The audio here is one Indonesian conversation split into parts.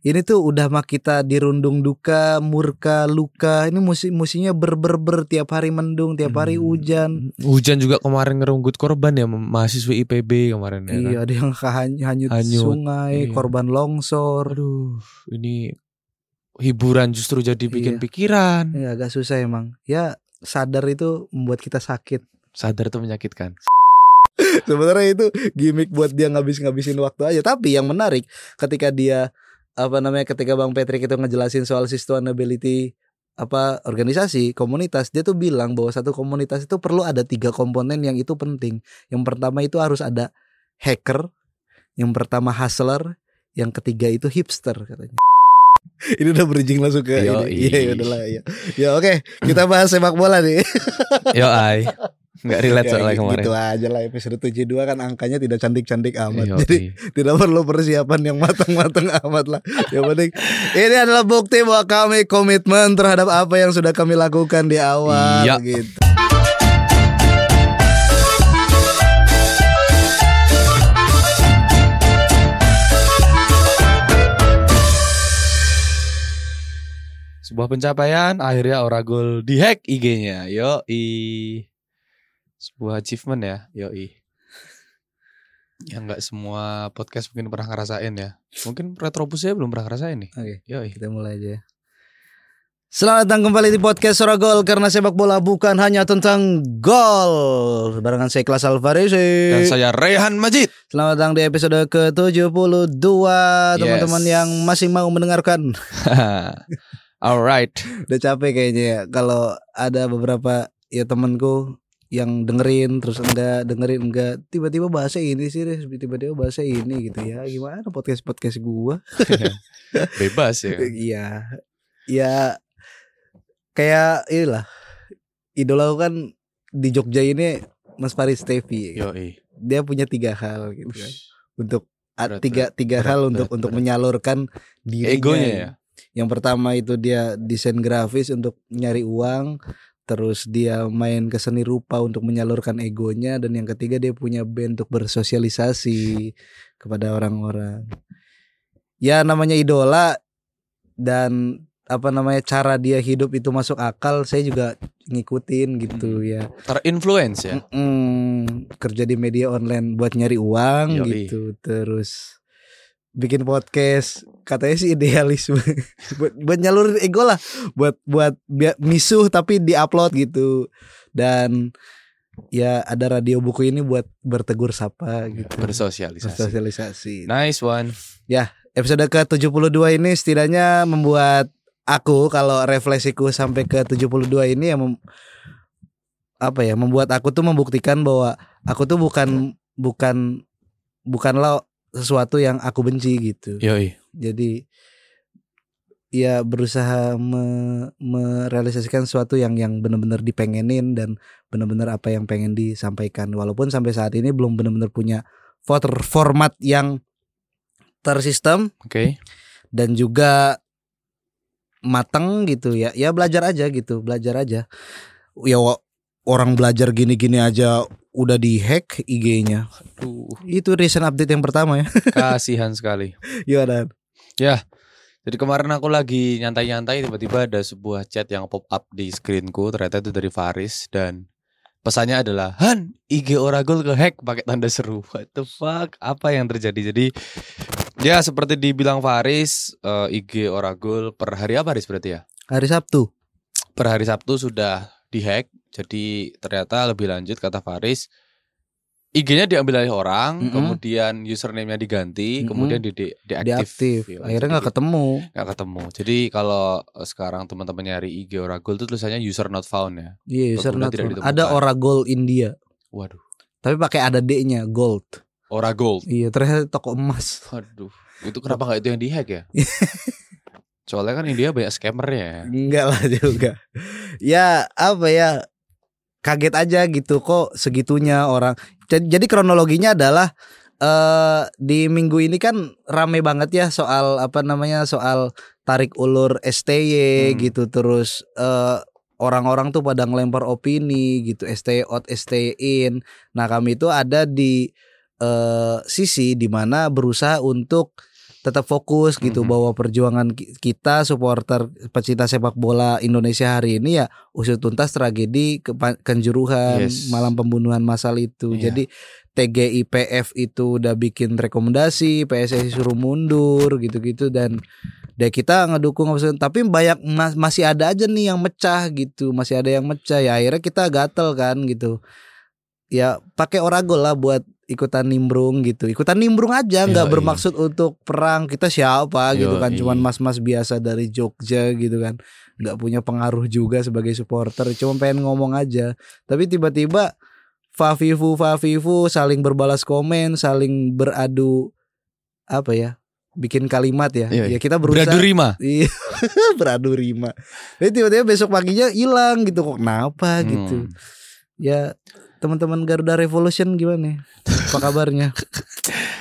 ini tuh udah mah kita dirundung duka, murka, luka. Ini musim musimnya ber ber ber tiap hari mendung, tiap hari Hmm. hujan. Hujan juga kemarin ngerunggut korban ya mahasiswa IPB kemarin ya. kan? Iya, ada yang hanyut, Hanyut, sungai, iya. korban longsor. Aduh, ini hiburan justru jadi bikin Iya. pikiran. Ya agak susah emang. Ya sadar itu membuat kita sakit. Sadar tuh menyakitkan. Sebenarnya itu gimmick buat dia ngabis-ngabisin waktu aja. Tapi yang menarik ketika dia apa namanya ketika Bang Patrick itu ngejelasin soal sustainability apa organisasi komunitas dia tuh bilang bahwa satu komunitas itu perlu ada tiga komponen yang itu penting. Yang pertama itu harus ada hacker, yang pertama hustler, yang ketiga itu hipster katanya. Ini udah bridging langsung ke Yoi. ini. Iya, ya udahlah ya. Ya oke, kita bahas sepak bola nih. Yo ai. Enggak relate Ya, soalnya kemarin. gitu aja lah episode 72 kan angkanya tidak cantik-cantik amat. Yo, Jadi tidak perlu persiapan yang matang-matang amat lah. Yang penting ini adalah bukti bahwa kami komitmen terhadap apa yang sudah kami lakukan di awal Iya. gitu. Sebuah pencapaian akhirnya Oragol dihack IG-nya. Yo i. Sebuah achievement ya. Yo i. Yang nggak semua podcast mungkin pernah ngerasain ya. Mungkin Retrobus ya belum pernah ngerasain nih. Oke, Yo i. kita mulai aja. ya. Selamat datang kembali di podcast Sora Gol karena sepak bola bukan hanya tentang gol. Barengan saya Kelas Alvarezi. Dan saya Rehan Majid. Selamat datang di episode ke-72 teman-teman Yes. yang masih mau mendengarkan. Alright. Udah capek kayaknya ya kalau ada beberapa ya temanku yang dengerin terus enggak dengerin enggak. Tiba-tiba bahasa ini sih tiba-tiba bahasa ini gitu ya. Gimana podcast podcast gua? Bebas ya. iya. Ya kayak inilah. Idola kan di Jogja ini Mas Faris Tevi Yo i. dia punya tiga hal gitu kan. Untuk Berat, tiga tiga berat, hal berat, untuk berat, untuk berat. menyalurkan dirinya Egonya ya. yang pertama itu dia desain grafis untuk nyari uang, terus dia main ke seni rupa untuk menyalurkan egonya dan yang ketiga dia punya band untuk bersosialisasi kepada orang-orang. Ya namanya idola dan apa namanya cara dia hidup itu masuk akal, saya juga ngikutin gitu ya. Terinfluence ya. Mm, kerja di media online buat nyari uang Yoi. gitu terus bikin podcast katanya sih idealisme buat, buat nyalurin ego lah buat buat biar misuh tapi diupload gitu dan ya ada radio buku ini buat bertegur sapa gitu Bersosialisasi. bersosialisasi Nice one. episode ke 72 ini setidaknya membuat aku kalau refleksiku sampai ke 72 ini yang mem- apa ya membuat aku tuh membuktikan bahwa aku tuh bukan bukan bukanlah sesuatu yang aku benci gitu. Yo i. Jadi ya berusaha me- merealisasikan sesuatu yang yang benar-benar dipengenin dan benar-benar apa yang pengen disampaikan. Walaupun sampai saat ini belum benar-benar punya voter format yang tersistem Oke. dan juga mateng gitu ya ya belajar aja gitu belajar aja. Ya orang belajar gini-gini aja udah dihack IG-nya itu recent update yang pertama ya. Kasihan sekali. gimana Jadi kemarin aku lagi nyantai-nyantai tiba-tiba ada sebuah chat yang pop up di screenku ternyata itu dari Faris dan pesannya adalah Han IG Oragol ke hack pakai tanda seru. What the fuck? Apa yang terjadi? Jadi ya seperti dibilang Faris eh, IG Oragol per hari apa Faris berarti ya? hari Sabtu Per hari Sabtu sudah dihack. Jadi ternyata lebih lanjut kata Faris IG-nya diambil oleh orang, Mm-mm. kemudian username-nya diganti, Mm-mm. kemudian di, di- diaktif deaktif. Iya, akhirnya jadi nggak ketemu nggak ketemu. Jadi kalau eh, sekarang teman-teman nyari IG Oragol itu tulisannya user not found ya. iya user Berguna not found. ditemukan. ada Oragol India Waduh, tapi pakai ada D-nya gold Oragol. iya ternyata toko emas Waduh, itu kenapa nggak itu yang dihack ya? Soalnya kan India banyak scammernya ya. Enggak lah juga. Ya apa ya kaget aja gitu kok segitunya orang. Jadi, kronologinya adalah eh di minggu ini kan rame banget ya soal apa namanya soal tarik ulur STY Hmm. gitu terus eh orang-orang tuh pada ngelempar opini gitu STY out STY in. Nah kami itu ada di eh sisi di mana berusaha untuk tetap fokus gitu Mhm. bahwa perjuangan ki- kita supporter pecinta sepak bola Indonesia hari ini ya usut tuntas tragedi kepa- kanjuruhan Yes. malam pembunuhan massal itu. Iya. Jadi TGIPF itu udah bikin rekomendasi, PSSI suruh mundur gitu-gitu dan deh kita ngedukung tapi banyak mas- masih ada aja nih yang mecah gitu, masih ada yang mecah ya akhirnya kita gatel kan gitu. Ya pakai oragol lah buat ikutan nimbrung gitu. Ikutan nimbrung aja nggak bermaksud untuk perang. Kita siapa gitu kan Yoi. cuman mas-mas biasa dari Jogja gitu kan. nggak punya pengaruh juga sebagai supporter, cuma pengen ngomong aja. Tapi tiba-tiba Fafifu Fafifu saling berbalas komen, saling beradu apa ya? Bikin kalimat ya. Iya, Ya kita berusaha Beradu rima. Iya, beradu rima. Jadi tiba-tiba besok paginya hilang gitu kok kenapa gitu. Hmm. Ya teman-teman Garuda Revolution gimana? Apa kabarnya?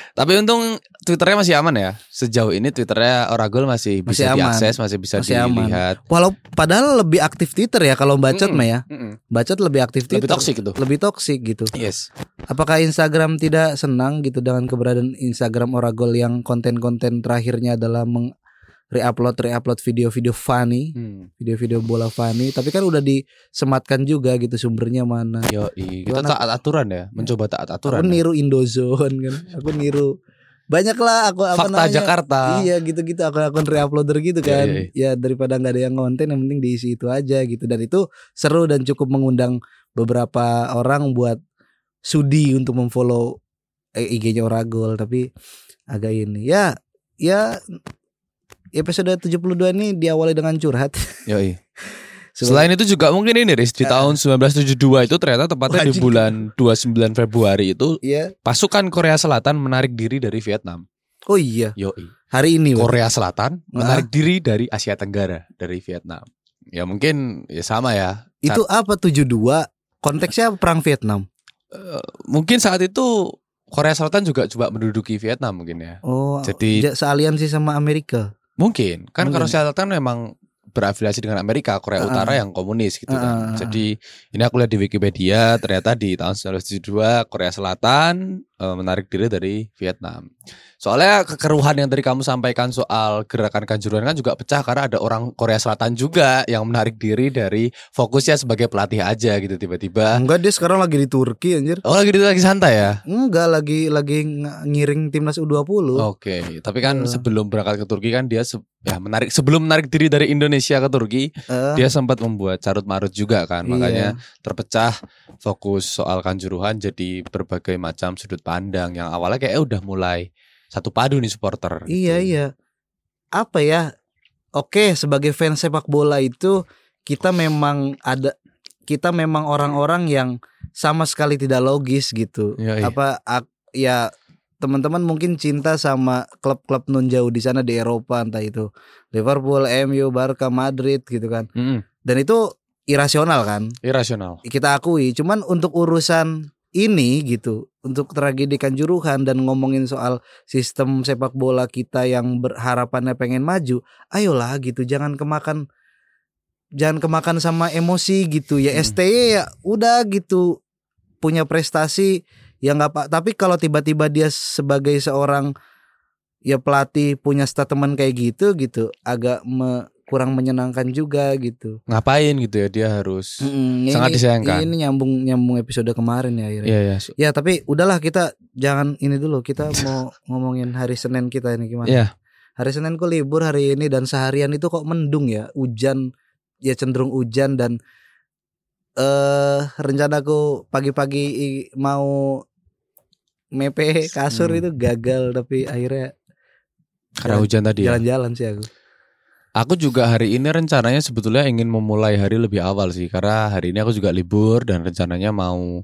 Tapi untung Twitternya masih aman ya. Sejauh ini Twitternya Oragol masih Masih bisa aman. diakses, masih bisa Masih aman. dilihat. Walau padahal lebih aktif Twitter ya kalau bacot Mm-mm. mah ya. Bacot lebih aktif Twitter. Lebih toksik itu. Lebih toksik gitu. Yes. Apakah Instagram tidak senang gitu dengan keberadaan Instagram Oragol yang konten-konten terakhirnya adalah meng reupload reupload video-video funny, Hmm. video-video bola funny, tapi kan udah disematkan juga gitu sumbernya mana. Yo, kita Gimana? taat aturan ya, mencoba taat Aku aturan. ya. niru Indozone kan. Aku niru banyak lah aku apa Fakta namanya? Jakarta. Iya gitu-gitu akun-akun reuploader gitu kan. Iya, iya, Ya daripada nggak ada yang konten yang penting diisi itu aja gitu dan itu seru dan cukup mengundang beberapa orang buat sudi untuk memfollow eh, IG-nya Oragol tapi agak ini. Ya ya episode 72 ini diawali dengan curhat. Yoi. Selain itu juga mungkin ini Riz, di Ah. tahun 1972 itu ternyata tepatnya di Wajib. bulan 29 Februari itu Iya. pasukan Korea Selatan menarik diri dari Vietnam. Oh iya, Yoi. hari ini. Korea Selatan Ah. menarik diri dari Asia Tenggara dari Vietnam. Ya mungkin ya sama ya. Itu apa 72? Konteksnya perang Vietnam. Eh, mungkin saat itu Korea Selatan juga coba menduduki Vietnam mungkin ya. Oh, Jadi- ja- sealiansi sama Amerika. Mungkin kan Mungkin. Korea Selatan memang berafiliasi dengan Amerika, Korea Ah. Utara yang komunis gitu Ah, kan. Jadi ini aku lihat di Wikipedia ternyata di tahun 1972 Korea Selatan menarik diri dari Vietnam. Soalnya kekeruhan yang tadi kamu sampaikan soal gerakan kanjuruhan kan juga pecah karena ada orang Korea Selatan juga yang menarik diri dari fokusnya sebagai pelatih aja gitu tiba-tiba. Enggak dia sekarang lagi di Turki anjir. Oh lagi lagi santai ya? Enggak lagi lagi ng- ngiring timnas U20. Oke, tapi kan Eh. sebelum berangkat ke Turki kan dia se- ya menarik sebelum menarik diri dari Indonesia ke Turki, Eh, dia sempat membuat carut marut juga kan. iya. Makanya terpecah fokus soal kanjuruhan jadi berbagai macam sudut pandang yang awalnya kayak udah mulai satu padu nih supporter. Iya gitu. iya. Apa ya? Oke, sebagai fans sepak bola itu kita memang ada kita memang orang-orang yang sama sekali tidak logis gitu. Iya, iya. Apa ak- ya teman-teman mungkin cinta sama klub-klub non jauh di sana di Eropa entah itu Liverpool, MU, Barca, Madrid gitu kan. Mm-mm. Dan itu irasional kan? Irasional. kita akui cuman untuk urusan ini gitu untuk tragedi kanjuruhan dan ngomongin soal sistem sepak bola kita yang berharapannya pengen maju ayolah gitu jangan kemakan jangan kemakan sama emosi gitu ya Hmm. STY ya udah gitu punya prestasi ya nggak pak tapi kalau tiba-tiba dia sebagai seorang ya pelatih punya statement kayak gitu gitu agak me- kurang menyenangkan juga gitu Ngapain gitu ya dia harus. Mm, Sangat ini- disayangkan. Ini nyambung nyambung episode kemarin ya akhirnya. Iya ya. Ya tapi udahlah kita jangan ini dulu kita mau ngomongin hari Senin kita ini gimana? Iya. Hari Senin ku libur hari ini dan seharian itu kok mendung ya, hujan ya cenderung hujan dan eh rencanaku pagi-pagi mau mepe kasur Hmm. itu gagal tapi akhirnya Karena hujan tadi ya. jalan-jalan sih aku. Aku juga hari ini rencananya sebetulnya ingin memulai hari lebih awal sih karena hari ini aku juga libur dan rencananya mau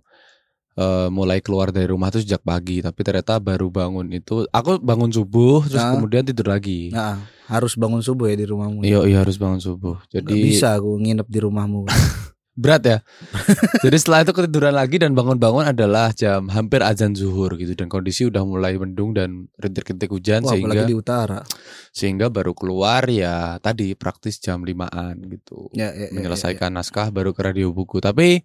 eh, mulai keluar dari rumah tuh sejak pagi tapi ternyata baru bangun itu aku bangun subuh terus Ah. kemudian tidur lagi. Nah, harus bangun subuh ya di rumahmu. Iya iya harus bangun subuh. Nggak Jadi bisa aku nginep di rumahmu. berat ya. Jadi setelah itu ketiduran lagi dan bangun-bangun adalah jam hampir azan zuhur gitu dan kondisi udah mulai mendung dan rintik-rintik hujan Wah, sehingga di utara. sehingga baru keluar ya tadi praktis jam limaan gitu. Ya, ya, ya, ya, menyelesaikan naskah baru ke radio buku. Tapi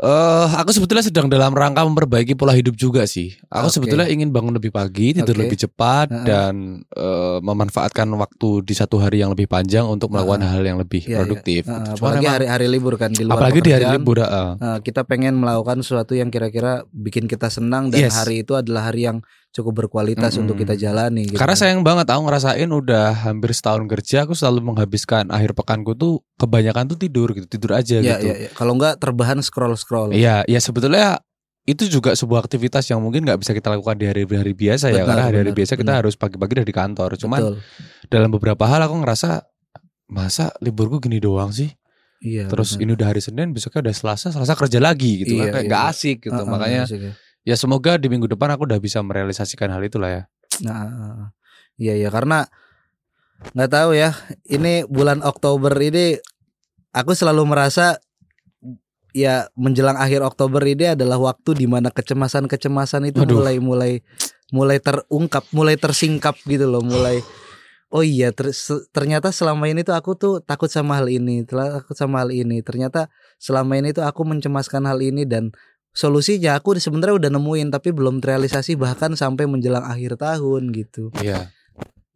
Eh, aku sebetulnya sedang dalam rangka memperbaiki pola hidup juga sih. Aku Oke. sebetulnya ingin bangun lebih pagi, tidur Oke. lebih cepat Heeh. dan eh, memanfaatkan waktu di satu hari yang lebih panjang untuk melakukan hal yang lebih Iya, iya. produktif. Gitu. Cuman apalagi hari-hari libur kan di luar apalagi di hari libur. heeh. Nah, kita pengen melakukan sesuatu yang kira-kira bikin kita senang dan Yes. hari itu adalah hari yang cukup berkualitas Mm-mm. untuk kita jalani gitu. Karena sayang banget aku ngerasain udah hampir setahun kerja aku selalu menghabiskan akhir pekanku tuh kebanyakan tuh tidur gitu, tidur aja ya, gitu. ya, ya. kalau enggak terbahan scroll-scroll. Iya, ya sebetulnya itu juga sebuah aktivitas yang mungkin nggak bisa kita lakukan di hari-hari biasa ya. Benar, Karena hari-hari biasa kita benar. harus pagi-pagi dari kantor. Cuman Betul. dalam beberapa hal aku ngerasa masa liburku gini doang sih. Iya. Terus benar. ini udah hari Senin, besoknya udah Selasa, Selasa kerja lagi gitu Iya, kan. Kayak iya. nggak asik gitu. Heeh, Makanya asik ya. Ya semoga di minggu depan aku udah bisa merealisasikan hal itulah ya. Nah, iya ya karena nggak tahu ya. Ini bulan Oktober ini aku selalu merasa ya menjelang akhir Oktober ini adalah waktu di mana kecemasan-kecemasan itu Aduh. mulai mulai mulai terungkap, mulai tersingkap gitu loh, mulai Oh iya, ter- ternyata selama ini tuh aku tuh takut sama hal ini, takut sama hal ini. Ternyata selama ini tuh aku mencemaskan hal ini dan solusinya aku sebenarnya udah nemuin tapi belum terrealisasi bahkan sampai menjelang akhir tahun gitu. Iya.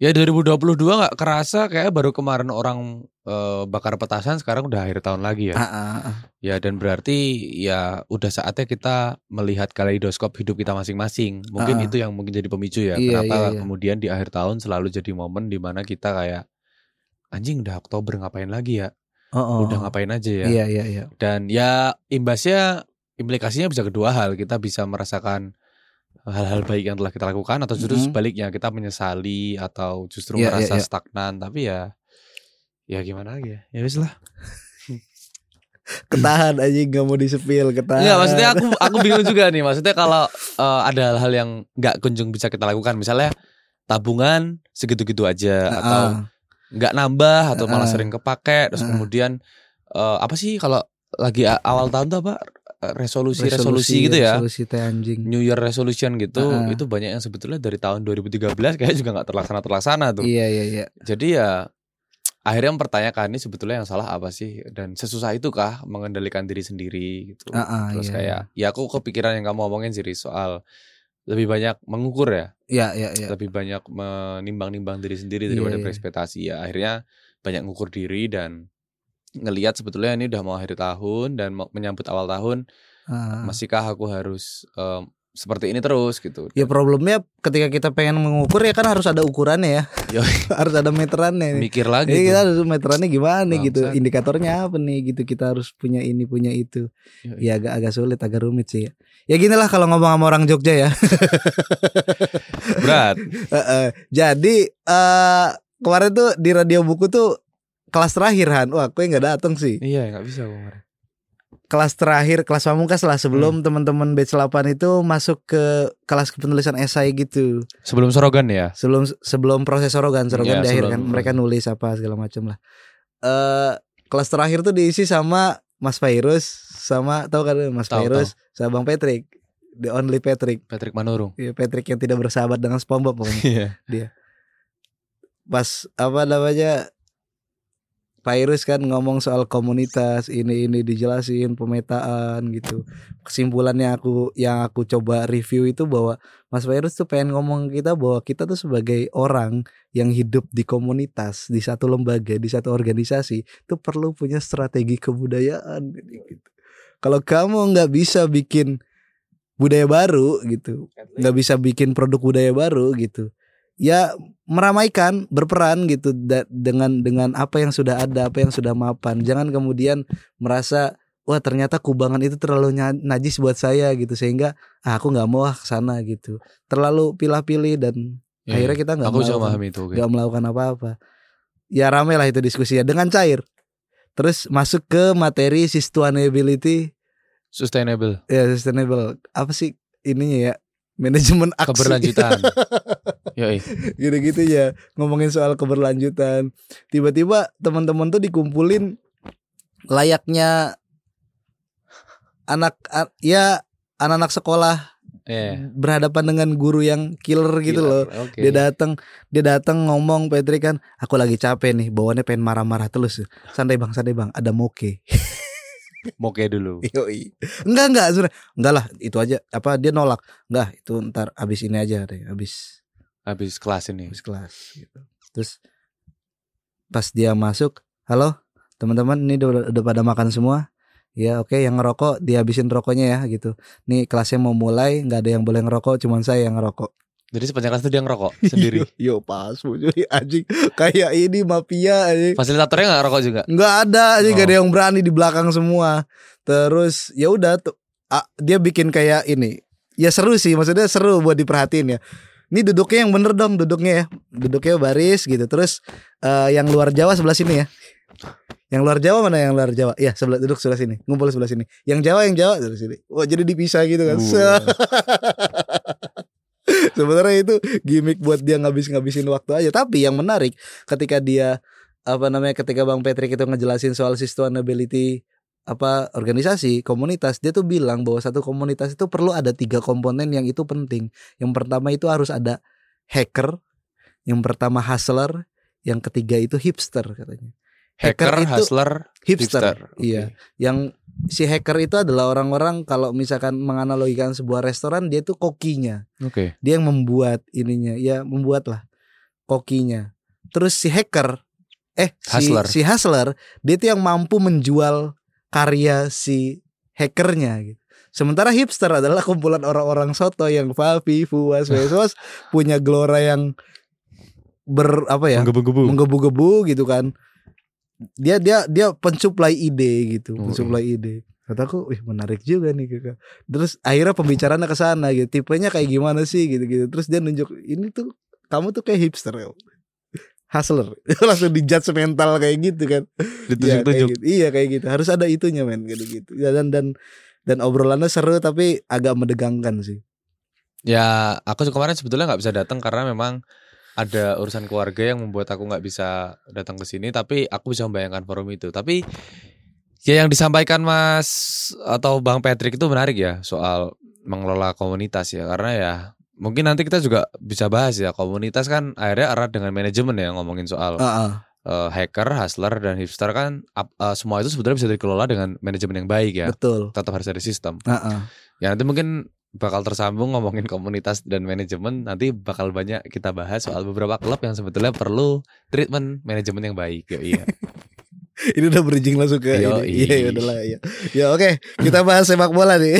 Ya 2022 nggak kerasa kayak baru kemarin orang eh, bakar petasan sekarang udah akhir tahun lagi ya. Ah, ah, ah. Ya dan berarti ya udah saatnya kita melihat kaleidoskop hidup kita masing-masing. Mungkin itu yang mungkin jadi pemicu ya. Iya, Kenapa iya, iya. kemudian di akhir tahun selalu jadi momen di mana kita kayak anjing udah Oktober ngapain lagi ya? Oh, oh, Udah ngapain aja ya? Iya, iya, iya. Dan ya imbasnya implikasinya bisa kedua hal. Kita bisa merasakan hal-hal baik yang telah kita lakukan atau justru Mhm. sebaliknya kita menyesali atau justru Iya, merasa iya, iya. stagnan. Tapi ya ya gimana lagi ya? Ya wis lah. Ketahan aja nggak mau disepil, ketahan. Iya maksudnya aku aku bingung juga nih. Maksudnya kalau eh, ada hal-hal yang nggak kunjung bisa kita lakukan, misalnya tabungan segitu-gitu aja Ah, atau nggak nambah atau malah Ah. sering kepake. Terus Ah. kemudian eh, apa sih kalau lagi awal tahun tuh apa resolusi resolusi, gitu ya. Resolusi teh anjing. New Year resolution gitu Ah. itu banyak yang sebetulnya dari tahun 2013 kayak juga nggak terlaksana terlaksana tuh. Iya, iya, iya. Jadi ya akhirnya mempertanyakan ini sebetulnya yang salah apa sih dan sesusah itukah mengendalikan diri sendiri gitu. Ah, Terus iya, kayak ya aku kepikiran yang kamu omongin sih soal lebih banyak mengukur ya, Iya, iya, iya. lebih banyak menimbang-nimbang diri sendiri Iya, daripada iya. berekspektasi ya. Akhirnya banyak ngukur diri dan ngelihat sebetulnya ini udah mau akhir tahun dan mau menyambut awal tahun, Ah. masihkah aku harus em, seperti ini terus gitu. Ya problemnya ketika kita pengen mengukur ya kan harus ada ukurannya ya. Harus ada meterannya. Mikir lagi Jadi tuh. kita harus meterannya gimana nih gitu, indikatornya apa nih gitu. Kita harus punya ini punya itu. Yoi. Ya agak agak sulit, agak rumit sih ya. Ya gini lah kalau ngomong sama orang Jogja ya. Berat. Jadi eh kemarin tuh di radio buku tuh kelas terakhir Han. Wah, gue nggak datang sih. iya, nggak bisa kemarin. Kelas terakhir, kelas pamungkas lah sebelum Hmm. teman-teman batch 8 itu masuk ke kelas penulisan esai gitu. Sebelum sorogan ya. Sebelum sebelum proses sorogan, sorogan Iya, di akhir kan mereka nulis apa segala macam lah. Eh kelas terakhir tuh diisi sama Mas Fairus sama tahu kan Mas Tahu, Fairus sama Bang Patrick. The only Patrick. Patrick Manurung. Ya, Patrick yang tidak bersahabat dengan SpongeBob pokoknya. Iya. Pas apa namanya Virus kan ngomong soal komunitas ini ini dijelasin pemetaan gitu. Kesimpulannya aku yang aku coba review itu bahwa Mas Virus tuh pengen ngomong kita bahwa kita tuh sebagai orang yang hidup di komunitas, di satu lembaga, di satu organisasi itu perlu punya strategi kebudayaan gitu. Kalau kamu nggak bisa bikin budaya baru gitu, nggak bisa bikin produk budaya baru gitu ya meramaikan berperan gitu dengan dengan apa yang sudah ada apa yang sudah mapan. Jangan kemudian merasa wah ternyata kubangan itu terlalu najis buat saya gitu. Sehingga ah, aku nggak mau ah ke sana gitu. Terlalu pilih-pilih dan Iya, akhirnya kita nggak Aku melakukan itu. melakukan apa-apa. Ya rame lah itu diskusinya. Dengan cair. Terus masuk ke materi sustainability. Sustainable. ya sustainable. Apa sih ininya ya manajemen aksi Keberlanjutan. Yoi. gitu-gitu ya ngomongin soal keberlanjutan tiba-tiba teman-teman tuh dikumpulin layaknya anak ya anak-anak sekolah Iya. berhadapan dengan guru yang killer gitu Gila, loh Oke. dia datang dia datang ngomong Patrick kan aku lagi capek nih bawaannya pengen marah-marah terus santai bang santai bang ada moke Moke dulu. Yoi. Enggak enggak sebenarnya. Enggak lah, itu aja. Apa dia nolak? Enggak, itu ntar abis ini aja deh, abis Habis kelas ini. abis kelas gitu. Terus pas dia masuk, halo teman-teman, ini udah, udah pada makan semua. Ya oke, yang ngerokok dihabisin rokoknya ya gitu. Nih kelasnya mau mulai, nggak ada yang boleh ngerokok, cuman saya yang ngerokok. Jadi sepanjang kelas itu dia ngerokok sendiri. Yo pas, cuy. Anjing kayak ini mafia anjing. Fasilitatornya nggak ngerokok juga. nggak ada aja Oh. gak ada yang berani di belakang semua. Terus ya udah tuh dia bikin kayak ini. Ya seru sih maksudnya seru buat diperhatiin ya. Ini duduknya yang bener dong duduknya ya. Duduknya baris gitu. Terus eh, yang luar Jawa sebelah sini ya. Yang luar Jawa mana yang luar Jawa? Ya sebelah duduk sebelah sini. Ngumpul sebelah sini. Yang Jawa yang Jawa sebelah sini. Wah jadi dipisah gitu kan. Uh. sebenarnya itu gimmick buat dia ngabis-ngabisin waktu aja. Tapi yang menarik ketika dia apa namanya ketika Bang Patrick itu ngejelasin soal sustainability apa organisasi komunitas dia tuh bilang bahwa satu komunitas itu perlu ada tiga komponen yang itu penting. Yang pertama itu harus ada hacker yang pertama hustler yang ketiga itu hipster katanya. Hacker, itu hustler, hipster, Oke. iya. yang si hacker itu adalah orang-orang kalau misalkan menganalogikan sebuah restoran dia tuh kokinya Oke. dia yang membuat ininya ya membuat lah kokinya terus si hacker eh si Hustler. si hustler dia tuh yang mampu menjual karya si hackernya gitu sementara hipster adalah kumpulan orang-orang soto yang Fafi, Fuas, Wesos punya gelora yang ber apa ya Menggebu-gebu. menggebu-gebu gitu kan dia dia dia pensuplai ide gitu Oh, pensuplai ide. Kataku wih menarik juga nih kakak terus akhirnya pembicaraannya ke sana gitu. Tipenya kayak gimana sih gitu gitu terus dia nunjuk ini tuh kamu tuh kayak hipster ya hustler. Langsung dijudge mental kayak gitu kan. Iya, Ditunjuk-tunjuk. gitu. iya kayak gitu. Harus ada itunya men gitu gitu ya, dan dan dan obrolannya seru tapi agak mendegangkan sih. Ya, aku kemarin sebetulnya nggak bisa datang karena memang ada urusan keluarga yang membuat aku nggak bisa datang ke sini. Tapi aku bisa membayangkan forum itu. Tapi ya yang disampaikan Mas atau Bang Patrick itu menarik ya soal mengelola komunitas ya. Karena ya mungkin nanti kita juga bisa bahas ya komunitas kan akhirnya erat dengan manajemen ya ngomongin soal Heeh. eh, hacker, hustler dan hipster kan ap- eh, semua itu sebetulnya bisa dikelola dengan manajemen yang baik ya. betul Tetap harus ada sistem. Heeh. Ya nanti mungkin bakal tersambung ngomongin komunitas dan manajemen nanti bakal banyak kita bahas soal beberapa klub yang sebetulnya perlu treatment manajemen yang baik. Yo, iya. ini udah bridging langsung ke Yoi. ini. Iya, ya udahlah ya. Ya oke, kita bahas sepak bola nih.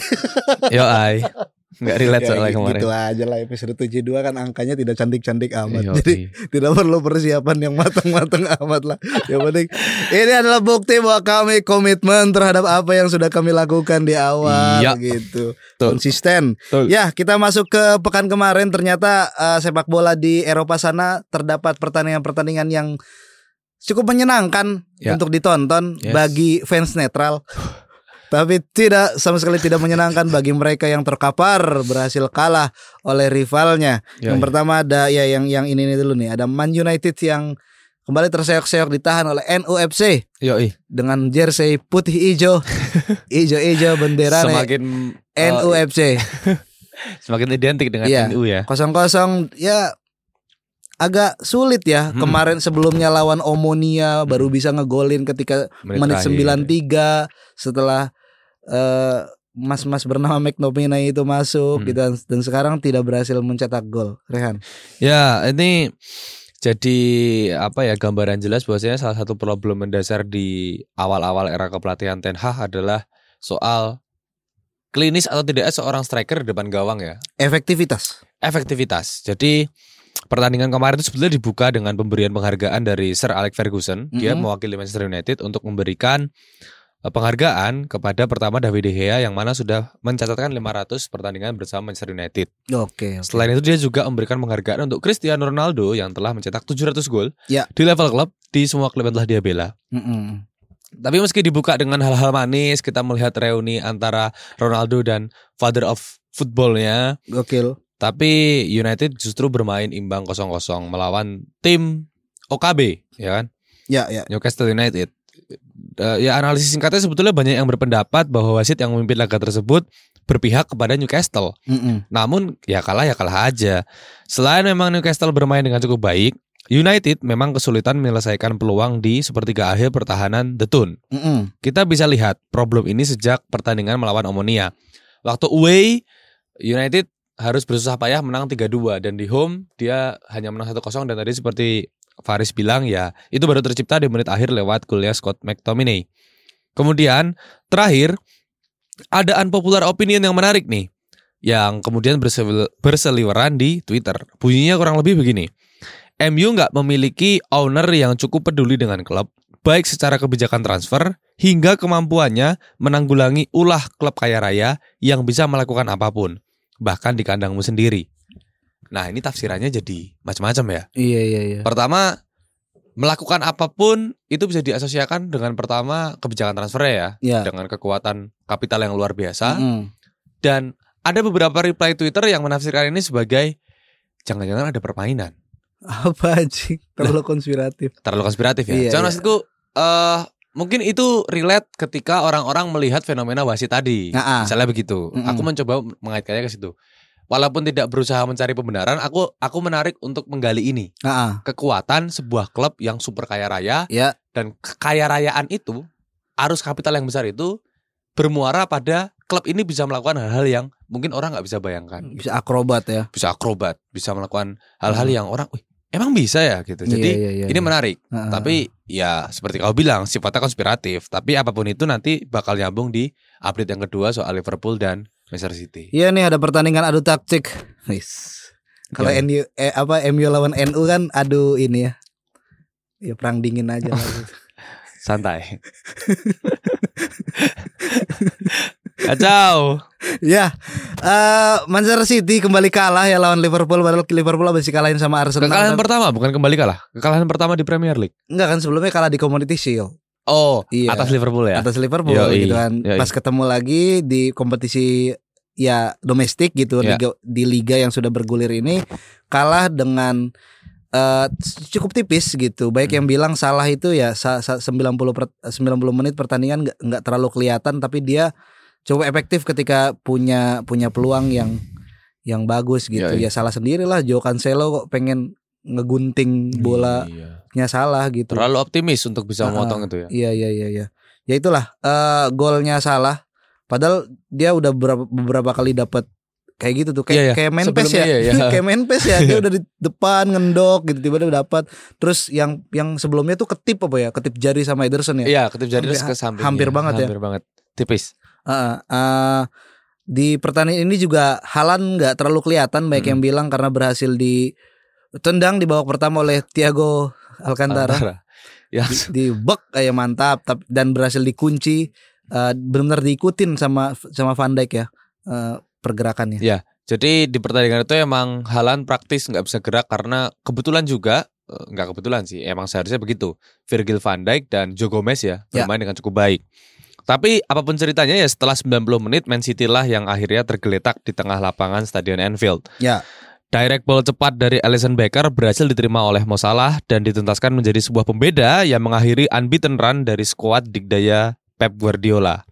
Yo ai. Nggak relate Ya, soalnya gitu kemarin. aja lah episode 72 kan angkanya tidak cantik-cantik amat. Yo, Jadi tidak perlu persiapan yang matang-matang amat lah. Yang penting ini adalah bukti bahwa kami komitmen terhadap apa yang sudah kami lakukan di awal Iya. gitu. Betul. Konsisten. Betul. Ya, kita masuk ke pekan kemarin ternyata eh, sepak bola di Eropa sana terdapat pertandingan-pertandingan yang cukup menyenangkan Ya. untuk ditonton Yes. bagi fans netral. Tapi tidak sama sekali tidak menyenangkan bagi mereka yang terkapar berhasil kalah oleh rivalnya. Yo, yang iya. pertama ada ya yang yang ini, ini dulu nih, ada Man United yang kembali terseok-seok ditahan oleh NUFC Yo, ih. dengan jersey putih hijau, hijau-hijau bendera semakin eh, NUFC. semakin identik dengan Iya. NU ya. kosong-kosong ya agak sulit ya Hmm. kemarin sebelumnya lawan Omonia baru bisa ngegolin ketika menit, terakhir. 93 setelah eh, mas-mas bernama McNominay itu masuk Hmm. gitu dan, dan sekarang tidak berhasil mencetak gol Rehan Ya, ini jadi apa ya gambaran jelas bahwasanya salah satu problem mendasar di awal-awal era kepelatihan Ten Hag adalah soal klinis atau tidaknya seorang striker di depan gawang ya. efektivitas Efektivitas. Jadi pertandingan kemarin itu sebetulnya dibuka dengan pemberian penghargaan dari Sir Alex Ferguson. Dia Mhm. mewakili Manchester United untuk memberikan eh, penghargaan kepada pertama David De Gea yang mana sudah mencatatkan 500 pertandingan bersama Manchester United. oke oke. Selain itu dia juga memberikan penghargaan untuk Cristiano Ronaldo yang telah mencetak 700 gol Ya. di level klub di semua klub yang telah dia bela. Mm-mm. Tapi meski dibuka dengan hal-hal manis, kita melihat reuni antara Ronaldo dan father of footballnya. gokil Tapi United justru bermain imbang 0-0 melawan tim OKB, ya kan? ya ya Newcastle United. Eh, ya analisis singkatnya sebetulnya banyak yang berpendapat bahwa wasit yang memimpin laga tersebut berpihak kepada Newcastle. Mm-mm. Namun ya kalah ya kalah aja. Selain memang Newcastle bermain dengan cukup baik, United memang kesulitan menyelesaikan peluang di sepertiga akhir pertahanan The Tun. Mm-mm. Kita bisa lihat problem ini sejak pertandingan melawan Omonia. Waktu away, United harus bersusah payah menang 3-2 dan di home dia hanya menang 1-0 dan tadi seperti Faris bilang ya itu baru tercipta di menit akhir lewat golnya Scott McTominay. Kemudian terakhir ada unpopular opinion yang menarik nih yang kemudian bersel- berseliweran di Twitter. Bunyinya kurang lebih begini. MU nggak memiliki owner yang cukup peduli dengan klub, baik secara kebijakan transfer hingga kemampuannya menanggulangi ulah klub kaya raya yang bisa melakukan apa pun, bahkan di kandangmu sendiri. Nah ini tafsirannya jadi macam-macam ya. Iya iya iya. Pertama, melakukan apa pun itu bisa diasosiasikan dengan pertama kebijakan transfer ya, Iya. dengan kekuatan kapital yang luar biasa. Mm-mm. Dan ada beberapa reply Twitter yang menafsirkan ini sebagai jangan-jangan ada permainan. Apa anjing? Terlalu konspiratif. Terlalu konspiratif ya. Iya, Cuman iya. maksudku eh mungkin itu relate ketika orang-orang melihat fenomena wasit tadi. Nah, ah. Misalnya begitu. Mm-mm. Aku mencoba mengaitkannya ke situ. Walaupun tidak berusaha mencari pembenaran, aku aku menarik untuk menggali ini. Ah, ah. Kekuatan sebuah klub yang super kaya raya Ya. dan kekaya rayaan itu arus kapital yang besar itu bermuara pada klub ini bisa melakukan hal-hal yang mungkin orang nggak bisa bayangkan Bisa akrobat ya. bisa akrobat bisa melakukan hal-hal Hmm. yang orang "Wih, emang bisa ya gitu jadi Iya, iya, iya, ini iya. menarik Ah, ah, tapi ya seperti kau bilang sifatnya konspiratif tapi apa pun itu nanti bakal nyambung di update yang kedua soal Liverpool dan Manchester City Iya nih ada pertandingan adu taktik. Kalau Ya. NU eh, apa MU lawan NU kan adu ini ya. Ya perang dingin aja lah gitu. santai kacau Ya, eh Manchester City kembali kalah ya lawan Liverpool padahal Liverpool habis dikalahin sama Arsenal. kekalahan pertama bukan kembali kalah kekalahan pertama di Premier League Enggak kan sebelumnya kalah di Community Shield oh Iya. atas Liverpool ya atas Liverpool Yoi, gitu kan. yoi. Pas ketemu lagi di kompetisi ya domestik gitu Ya. liga, di liga yang sudah bergulir ini kalah dengan eh, cukup tipis gitu. Baik Hmm. yang bilang salah itu ya sa- sa- 90 per, 90 menit pertandingan nggak terlalu kelihatan tapi dia cukup efektif ketika punya punya peluang yang yang bagus gitu. Yoi. Ya salah sendirilah Joe Cancelo kok pengen ngegunting bolanya Iya. salah gitu. terlalu optimis untuk bisa Ah, memotong itu ya Iya iya iya iya. Ya itulah eh golnya salah. Padahal dia udah beberapa, beberapa kali dapat kayak gitu tuh kayak Iya, iya. kayak main PES ya. Iya, iya. kayak main PES ya. Dia udah di depan ngendok gitu tiba-tiba dapat. Terus yang yang sebelumnya tuh ketip apa ya? Ketip jari sama Ederson ya. Iya, ketip jari Hampir- terus ke samping. hampir Iya, banget ya. Hampir banget. Tipis. Heeh, eh, di pertandingan ini juga Halan nggak terlalu kelihatan baik Mm-mm. yang bilang karena berhasil di tendang di babak pertama oleh Thiago Alcantara. Antara. Ya, di, di bek kayak mantap tap- dan berhasil dikunci eh, benar-benar diikutin sama sama Van Dijk ya eh, pergerakannya. Iya. jadi di pertandingan itu emang Halan praktis nggak bisa gerak karena kebetulan juga nggak kebetulan sih, emang seharusnya begitu. Virgil van Dijk dan Joe Gomez ya Ya. bermain dengan cukup baik. Tapi apa pun ceritanya ya setelah 90 menit Man City lah yang akhirnya tergeletak di tengah lapangan Stadion Anfield. Ya. Direct ball cepat dari Alisson Becker berhasil diterima oleh Mo Salah dan dituntaskan menjadi sebuah pembeda yang mengakhiri unbeaten run dari skuad dikdaya Pep Guardiola.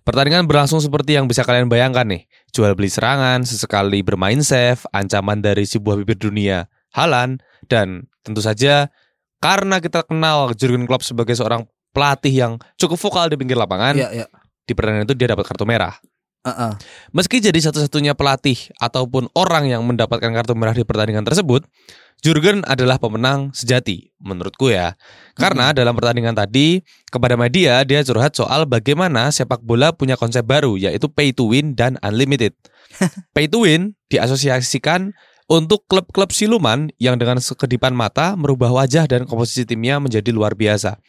Pertandingan berlangsung seperti yang bisa kalian bayangkan nih. Jual beli serangan, sesekali bermain safe, ancaman dari sebuah bibir dunia, Halan, dan tentu saja karena kita kenal Jurgen Klopp sebagai seorang pelatih yang cukup vokal di pinggir lapangan, Ya ya. di pertandingan itu dia dapat kartu merah. Heeh. Meski jadi satu-satunya pelatih ataupun orang yang mendapatkan kartu merah di pertandingan tersebut, Jurgen adalah pemenang sejati menurutku ya. Karena dalam pertandingan tadi kepada media dia curhat soal bagaimana sepak bola punya konsep baru yaitu pay to win dan unlimited. pay to win diasosiasikan untuk klub-klub siluman yang dengan sekedipan mata merubah wajah dan komposisi timnya menjadi luar biasa.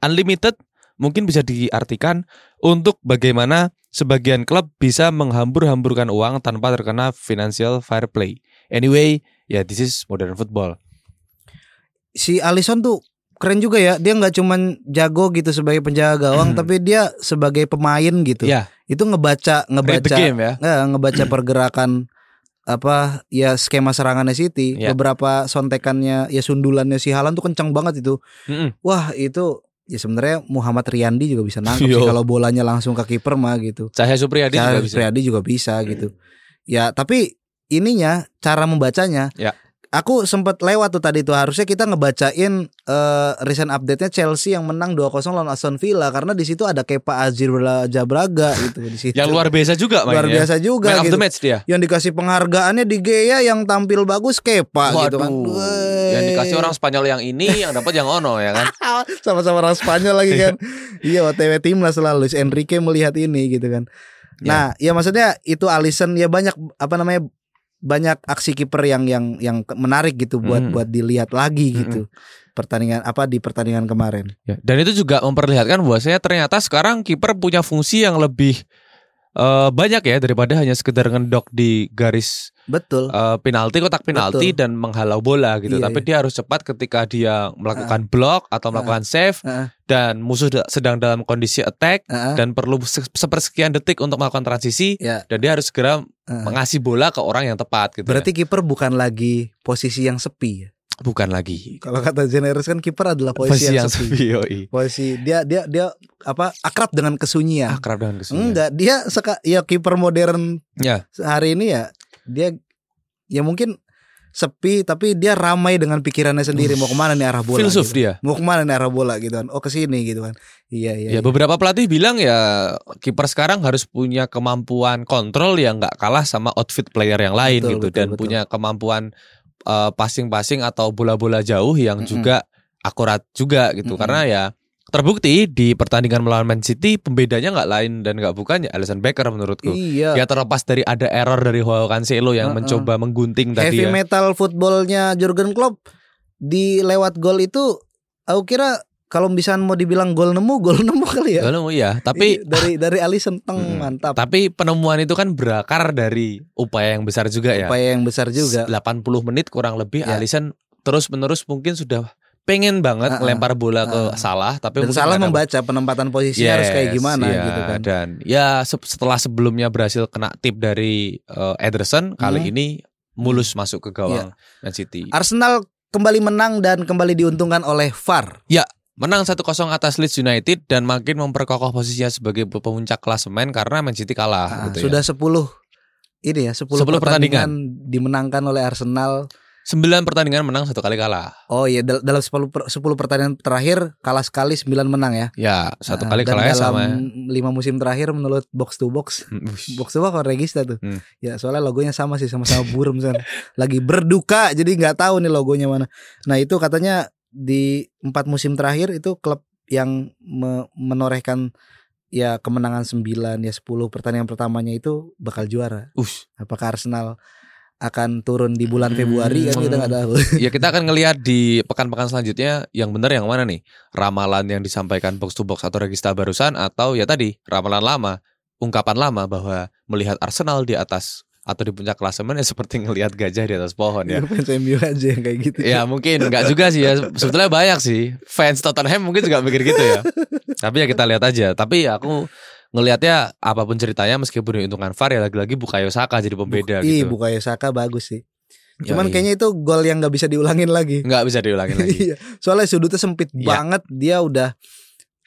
Unlimited mungkin bisa diartikan untuk bagaimana sebagian klub bisa menghambur-hamburkan uang tanpa terkena financial fair play. Anyway, ya this is modern football. Si Alisson tuh keren juga ya. Dia nggak cuman jago gitu sebagai penjaga gawang, Hmm. tapi dia sebagai pemain gitu. Ya, Itu ngebaca ngebaca game ya. nggak, ngebaca pergerakan apa ya skema serangannya City. Ya. Beberapa sontekannya ya sundulannya si Halan tuh kencang banget itu. Mm-mm. Wah itu ya sebenarnya Muhammad Riyandi juga bisa nangkep sih kalau bolanya langsung ke kiper mah gitu. Cahaya Supriyadi Cara juga bisa. Riyadi juga bisa gitu. Ya tapi ininya cara membacanya Ya. Aku sempat lewat tuh tadi tuh harusnya kita ngebacain eh recent update-nya Chelsea yang menang 2-0 lawan Aston Villa karena di situ ada Kepa Jabraga gitu di situ. Yang luar biasa juga mainnya. Luar biasa juga Man of gitu. the match dia. Yang dikasih penghargaannya di Gea yang tampil bagus Kepa gitu kan. Waduh. Wey. Yang dikasih orang Spanyol yang ini, yang dapat yang ono ya kan. sama-sama orang Spanyol lagi kan. iya, OTW timnas selalu Luis Enrique melihat ini gitu kan. Nah, ya maksudnya itu Alisson ya banyak apa namanya banyak aksi kiper yang yang yang menarik gitu buat Hmm. buat dilihat lagi gitu. Pertandingan apa di pertandingan kemarin. Ya, dan itu juga memperlihatkan bahwasanya ternyata sekarang kiper punya fungsi yang lebih eh, banyak ya daripada hanya sekedar ngendok di garis Betul. eh, penalti kotak penalti Betul. dan menghalau bola gitu. Iya, Tapi iya. dia harus cepat ketika dia melakukan blok atau melakukan save Heeh. dan musuh da- sedang dalam kondisi attack Heeh. dan perlu se- sepersekian detik untuk melakukan transisi Ya. dan dia harus segera Heeh. mengasih bola ke orang yang tepat gitu. Berarti kiper bukan lagi posisi yang sepi ya. Ya. bukan lagi Kalau kata Generis kan kiper adalah posisi, yang, sepi. sepi, yoi. Posisi dia dia dia apa akrab dengan kesunyian. Akrab dengan kesunyian. Enggak, dia seka, ya kiper modern Ya. hari ini ya dia ya mungkin sepi tapi dia ramai dengan pikirannya sendiri mau ke mana nih arah bola Filsuf gitu. dia. mau ke mana nih arah bola gitu kan oh ke sini gitu kan iya iya, Ya iya. beberapa pelatih bilang ya kiper sekarang harus punya kemampuan kontrol yang nggak kalah sama outfit player yang lain Betul, gitu betul, dan betul. punya kemampuan eh, passing-passing atau bola-bola jauh yang Mm-mm. juga akurat juga gitu Mm-mm. karena ya terbukti di pertandingan melawan Man City pembedanya nggak lain dan nggak bukan ya Alisson Becker menurutku. iya Ya terlepas dari ada error dari Joao Cancelo yang Uh-uh. mencoba menggunting tadi heavy ya. metal footballnya Jurgen Klopp di lewat gol itu aku kira kalau bisa mau dibilang gol nemu gol nemu kali ya Lalu ya, tapi Iya, dari dari Alisson teng Mm. mantap tapi penemuan itu kan berakar dari upaya yang besar juga ya. upaya yang besar juga 80 menit kurang lebih Ya. Alisson terus menerus mungkin sudah pengen banget ah. melempar bola ke Ah. salah tapi dan salah membaca penempatan posisinya harus kayak Yes, gimana iya. gitu kan dan ya se- setelah sebelumnya berhasil kena tip dari eh, Ederson kali Hmm. ini mulus masuk ke gawang Man City Arsenal kembali menang dan kembali diuntungkan oleh VAR menang 1-0 atas Leeds United dan makin memperkokoh posisinya sebagai pemuncak klasemen karena Man City kalah Ah, gitu sudah 10 ini ya 10, 10 pertandingan, dimenangkan oleh Arsenal. ya 9 pertandingan menang satu kali kalah Oh iya dal- dalam 10 per- 10 pertandingan terakhir kalah sekali 9 menang ya. ya satu Ah, kali dan kalahnya dalam sama 5 musim terakhir menurut box to box. Box to box kalau regista tuh. Hmm. Ya soalnya logonya sama sih sama-sama burem san. Lagi berduka jadi nggak tahu nih logonya mana. Nah, itu katanya di empat musim terakhir itu klub yang me- menorehkan ya kemenangan 9 ya 10 pertandingan pertamanya itu bakal juara. Ush. Apakah Arsenal akan turun di bulan Februari kan kita nggak tahu. ya kita akan ngelihat di pekan-pekan selanjutnya yang benar yang mana nih ramalan yang disampaikan box to box atau regista barusan atau ya tadi ramalan lama ungkapan lama bahwa melihat Arsenal di atas atau di puncak klasemen ya seperti ngelihat gajah di atas pohon ya Fans MU aja yang kayak gitu. ya mungkin nggak juga sih ya sebetulnya banyak sih fans Tottenham mungkin juga mikir gitu ya tapi ya kita lihat aja tapi ya aku ngelihatnya apa pun ceritanya meskipun diuntungkan VAR ya lagi-lagi Bukayo Saka jadi pembeda Ih, gitu Bukayo Saka bagus sih. Cuman Yoi. kayaknya itu gol yang nggak bisa diulangin lagi. nggak bisa diulangin lagi Iya, soalnya sudutnya sempit Iya. banget. Dia udah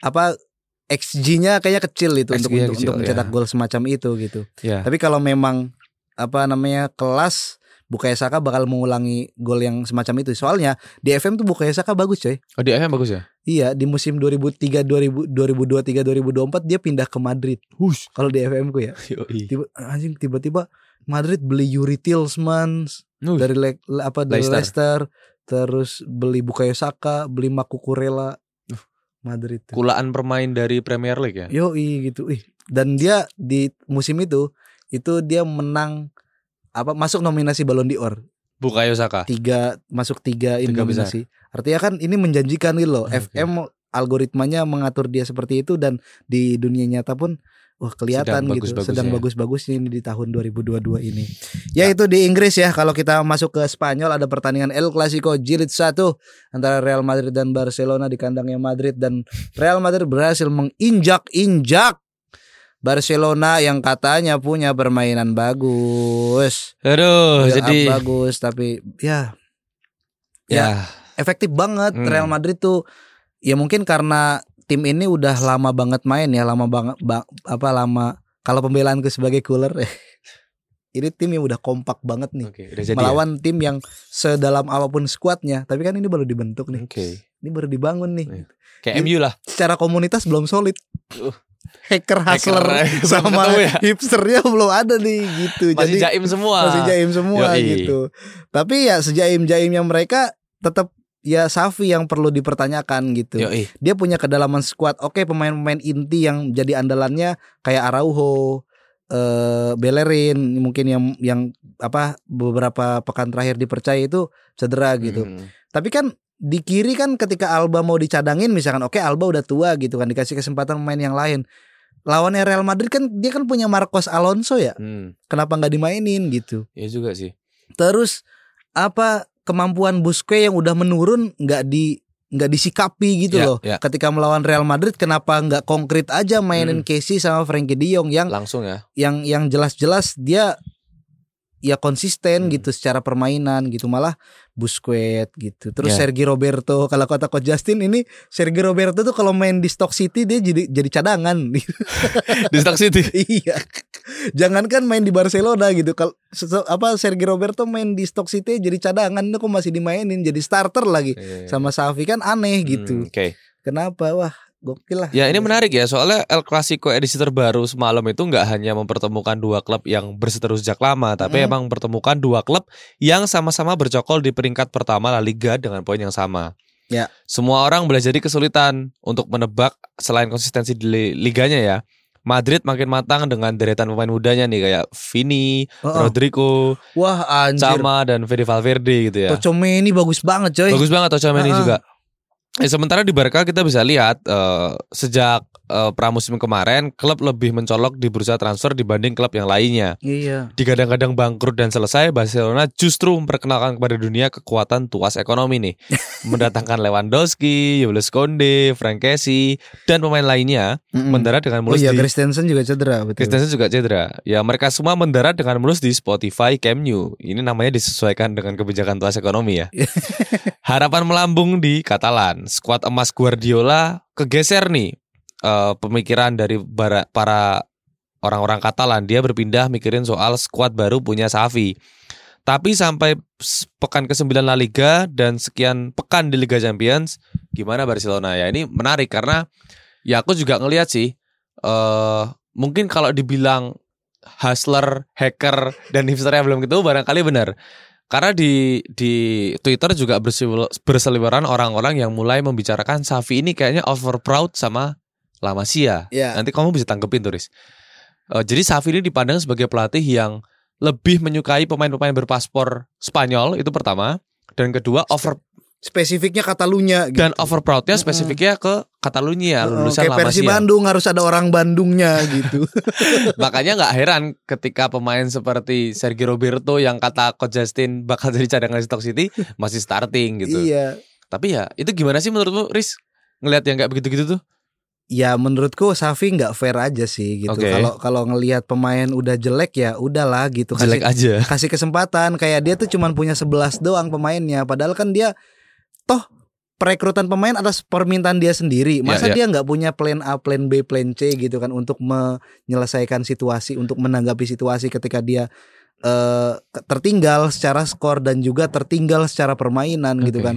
apa XG-nya kayaknya kecil itu untuk XG-nya untuk, kecil, untuk mencetak ya. gol semacam itu gitu. ya Tapi kalau memang apa namanya kelas Bukayo Saka bakal mengulangi gol yang semacam itu. Soalnya di FM tuh Bukayo Saka bagus coy. oh di FM bagus ya Iya, di musim 2003 2000 2023 2024 dia pindah ke Madrid. Hush. Kalau di FM ku ya. Yoi. Tiba anjing tiba-tiba Madrid beli Yuri Tillmans dari Le- apa dari Leicester. Leicester. terus beli Bukayo Saka, beli Makukurela Madrid. kulaan permain dari Premier League ya. Yoi gitu. Ih, dan dia di musim itu itu dia menang apa masuk nominasi Ballon d'Or. Bukayo Saka. Tiga masuk tiga ini Tiga nominasi. Artinya kan ini menjanjikan gitu loh. Oke. FM algoritmanya mengatur dia seperti itu dan di dunia nyata pun wah kelihatan Sedang gitu bagus-bagusnya sedang ya. bagus-bagusnya ini di tahun 2022 ini. Ya itu di Inggris ya. Kalau kita masuk ke Spanyol ada pertandingan El Clasico Jilid 1 antara Real Madrid dan Barcelona di kandangnya Madrid dan Real Madrid berhasil menginjak-injak Barcelona yang katanya punya permainan bagus. Aduh, Build up jadi bagus tapi ya ya efektif banget Hmm. Real Madrid tuh ya mungkin karena tim ini udah lama banget main ya lama banget ba- apa lama kalau pembelaan ke sebagai cooler ini tim yang udah kompak banget nih Oke, udah jadi. ya? melawan tim yang sedalam apa pun skuadnya. Tapi kan ini baru dibentuk ya? nih. Oke. Ini baru dibangun nih. Kayak MU lah. Secara komunitas belum solid. Uh. Hacker hustler Hacker, sama ya? hipsternya belum ada nih gitu. Masih Jadi jaim semua. masih jaim semua Yoi. gitu. Tapi ya sejaim-jaimnya mereka tetap ya Safi yang perlu dipertanyakan gitu. Yoi. Dia punya kedalaman squad. Oke, pemain-pemain inti yang jadi andalannya kayak Araujo, eh Bellerin mungkin yang yang apa beberapa pekan terakhir dipercaya itu cedera gitu. Hmm. Tapi kan di kiri kan ketika Alba mau dicadangin misalkan oke Alba udah tua gitu kan dikasih kesempatan pemain yang lain. Lawannya Real Madrid kan dia kan punya Marcos Alonso ya. Hmm. Kenapa nggak dimainin gitu? Ya juga sih. Terus apa kemampuan Busquets yang udah menurun nggak di nggak disikapi gitu Ya, loh. ya. Ketika melawan Real Madrid kenapa nggak konkret aja mainin Hmm. Casey sama Frankie De Jong yang Langsung ya. yang yang jelas-jelas dia ya konsisten Hmm. gitu secara permainan gitu malah Busquets gitu terus Ya. Sergi Roberto kalau kata coach Justin ini Sergi Roberto tuh kalau main di Stock City dia jadi jadi cadangan Di Stock City. iya jangankan main di Barcelona gitu kalau apa Sergi Roberto main di Stock City jadi cadangan itu kok masih dimainin jadi starter lagi iya. sama Safi kan aneh gitu Hmm, Oke. kenapa wah gokil lah Ya ini menarik ya soalnya El Clasico edisi terbaru semalam itu nggak hanya mempertemukan dua klub yang berseteru sejak lama, tapi Mm. emang mempertemukan dua klub yang sama-sama bercokol di peringkat pertama La Liga dengan poin yang sama. Ya. Semua orang boleh jadi kesulitan untuk menebak selain konsistensi di li- liganya ya. Madrid makin matang dengan deretan pemain mudanya nih kayak Vini, Oh, oh. Rodrigo, wah anjir Sama dan Fede Valverde gitu ya. Tocomeni bagus banget coy Bagus banget Tchouaméni Ah, ah. juga. Eh, sementara di Barca kita bisa lihat eh, sejak eh, pramusim kemarin klub lebih mencolok di bursa transfer dibanding klub yang lainnya. iya Digadang-gadang bangkrut dan selesai, Barcelona justru memperkenalkan kepada dunia kekuatan tuas ekonomi nih. Mendatangkan Lewandowski, Jules Konde, Frank Kessie, dan pemain lainnya Mm-mm. mendarat dengan Oh mulus iya di Christensen juga cedera betul. Christensen juga cedera. Ya mereka semua mendarat dengan mulus di Spotify Camp Nou. Ini namanya disesuaikan dengan kebijakan tuas ekonomi ya. Harapan melambung di Katalan. Skuad emas Guardiola kegeser nih eh, pemikiran dari para orang-orang Katalan. Dia berpindah mikirin soal skuad baru punya Safi. Tapi sampai pekan ke-9 La Liga dan sekian pekan di Liga Champions, gimana Barcelona ya? Ini menarik karena ya aku juga ngelihat sih eh mungkin kalau dibilang hustler, hacker dan hipsternya belum ketemu barangkali benar. Karena di di Twitter juga berseliweran orang-orang yang mulai membicarakan Safi ini kayaknya over proud sama La Masia. Ya. Nanti kamu bisa tanggepin turis. Eh, jadi Safi ini dipandang sebagai pelatih yang lebih menyukai pemain-pemain berpaspor Spanyol itu pertama dan kedua over Spesifiknya Katalunya gitu. dan over proudnya spesifiknya ke Catalunya Oh, lulusan kayak Masia. Bandung harus ada orang Bandungnya gitu. Makanya nggak heran ketika pemain seperti Sergio Roberto yang kata Coach Justin bakal jadi cadangan di Stock City masih starting gitu. iya. Tapi ya itu gimana sih menurutmu, Riz? Ngelihat yang kayak begitu-gitu tuh? Ya menurutku Safi nggak fair aja sih gitu. Kalau kalau ngelihat pemain udah jelek ya udahlah gitu. Jelek Kasih, aja. kasih kesempatan kayak dia tuh cuman punya 11 doang pemainnya padahal kan dia toh perekrutan pemain atas permintaan dia sendiri. Masa Ya, ya. dia nggak punya plan A, plan B, plan C gitu kan untuk menyelesaikan situasi, untuk menanggapi situasi ketika dia eh tertinggal secara skor dan juga tertinggal secara permainan gitu Oke. kan.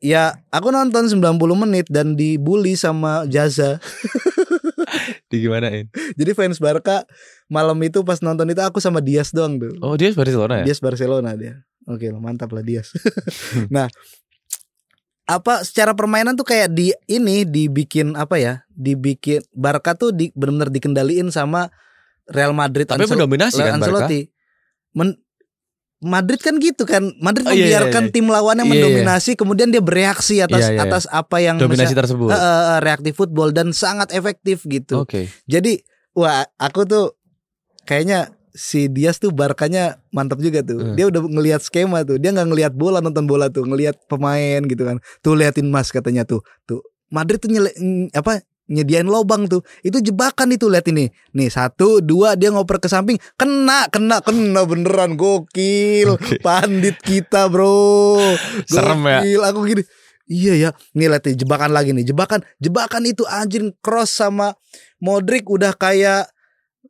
Ya, aku nonton 90 menit dan dibully sama Jaza. Digimanain? Jadi fans Barca malam itu pas nonton itu aku sama Dias doang tuh. Oh dia Barcelona ya? Dias Barcelona dia. Oke, mantap lah Dias. nah, apa secara permainan tuh kayak di ini dibikin apa ya? Dibikin Barca tuh di, benar-benar dikendaliin sama Real Madrid. Tapi Ansel- mendominasi kan Barca? Ancelotti. Men- Madrid kan gitu kan. Madrid Oh, iya, iya, membiarkan iya. tim lawannya Iya, iya. mendominasi kemudian dia bereaksi atas Iya, iya. atas apa yang Dominasi mesa- tersebut. Eh, reaktif football dan sangat efektif gitu. Oke. Jadi wah aku tuh kayaknya si Dias tuh Barkanya mantap juga tuh. Hmm. Dia udah ngelihat skema tuh. Dia nggak ngelihat bola nonton bola tuh, ngelihat pemain gitu kan. Tuh liatin Mas katanya tuh. Tuh Madrid tuh nyele, apa nyediain lobang tuh. Itu jebakan itu lihat ini. Nih satu dua dia ngoper ke samping kena kena kena beneran gokil. Oke. Pandit kita bro. Serem ya. Gokil. Aku gini. Iya ya, nih lihat nih jebakan lagi nih. Jebakan, jebakan itu anjing cross sama Modric udah kayak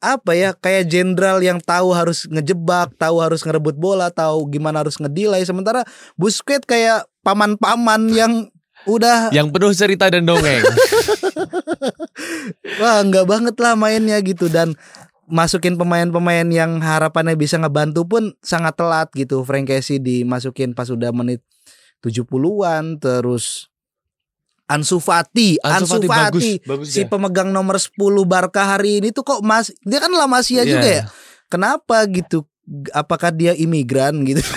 apa ya kayak jenderal yang tahu harus ngejebak, tahu harus ngerebut bola, tahu gimana harus ngedilai. Sementara Busquets kayak paman-paman yang udah Yang penuh cerita dan dongeng. wah nggak banget lah mainnya gitu dan masukin pemain-pemain yang harapannya bisa ngebantu pun sangat telat gitu. Frank Casey dimasukin pas udah menit 70-an terus Ansu Fati, Ansu, Fati, bagus, bagus si dia. pemegang nomor 10 Barca hari ini tuh kok mas dia kan La Masia Iya. juga ya. Kenapa gitu? Apakah dia imigran gitu?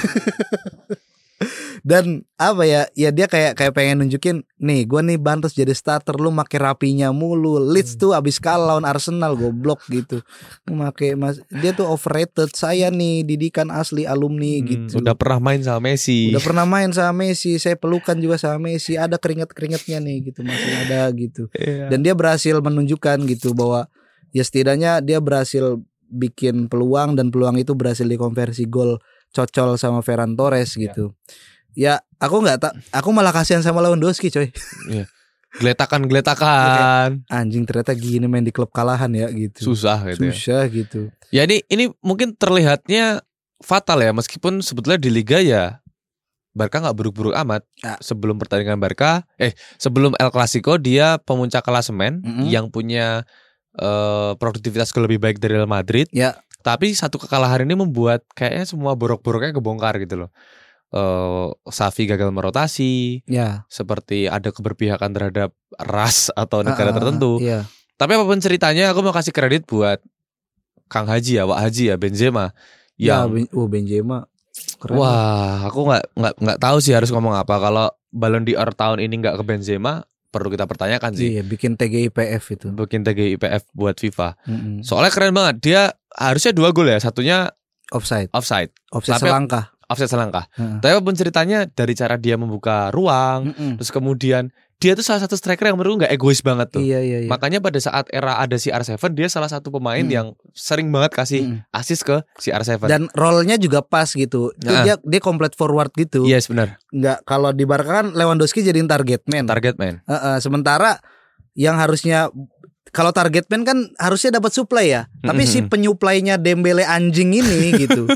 Dan apa ya? Ya dia kayak kayak pengen nunjukin nih gua nih bantus jadi starter lu make rapinya mulu. Leeds Hmm. tuh abis kalah lawan Arsenal goblok gitu. Make mas dia tuh overrated. Saya nih didikan asli alumni Hmm, gitu. Udah pernah main sama Messi. Udah pernah main sama Messi, saya pelukan juga sama Messi. Ada keringet-keringetnya nih gitu masih ada gitu. Iya. Dan dia berhasil menunjukkan gitu bahwa ya setidaknya dia berhasil bikin peluang dan peluang itu berhasil dikonversi gol cocol sama Ferran Torres gitu. Ya, aku nggak tak aku malah kasihan sama Lewandowski coy. Geletakan-geletakan. Anjing ternyata gini main di klub kalahan ya gitu. Susah gitu ya. Susah gitu. Ya ini ini mungkin terlihatnya fatal ya meskipun sebetulnya di liga ya Barca nggak buruk-buruk amat. Ya. Sebelum pertandingan Barca, eh sebelum El Clasico dia pemuncak klasemen Mm-mm. yang punya eh, produktivitas lebih baik dari Real Madrid. Ya. Tapi satu kekalahan ini membuat kayaknya semua borok-boroknya kebongkar gitu loh. Eh Safi gagal merotasi, Ya. seperti ada keberpihakan terhadap ras atau negara Ah, ah, tertentu. Iya. Tapi apa pun ceritanya, aku mau kasih kredit buat Kang Haji ya, Wak Haji ya, Benzema. Ya, Yang Ben- oh Benzema. Keren lah. wah, aku nggak nggak nggak tahu sih harus ngomong apa. Kalau Ballon d'Or tahun ini nggak ke Benzema, perlu kita pertanyakan sih. Iya, bikin TGIPF itu. Bikin TGIPF buat FIFA. Mm-mm. Soalnya keren banget. Dia harusnya dua gol ya, satunya Offside, offside, offside Sampai- selangkah. Offside selangkah. Heeh. Tapi apa pun ceritanya dari cara dia membuka ruang, Mm-mm. terus kemudian dia tuh salah satu striker yang menurut nggak egois banget tuh. Iya, iya, iya. Makanya pada saat era ada si R7 dia salah satu pemain Mm. yang sering banget kasih Mm. assist ke si R7. dan role-nya juga pas gitu. Itu Nah. dia dia complete forward gitu. yes benar. Nggak kalau di Barca kan Lewandowski jadiin target man. Target man. Heeh, sementara yang harusnya kalau target man kan harusnya dapat supply ya. Tapi si Mhm. penyuplainya Dembele anjing ini gitu.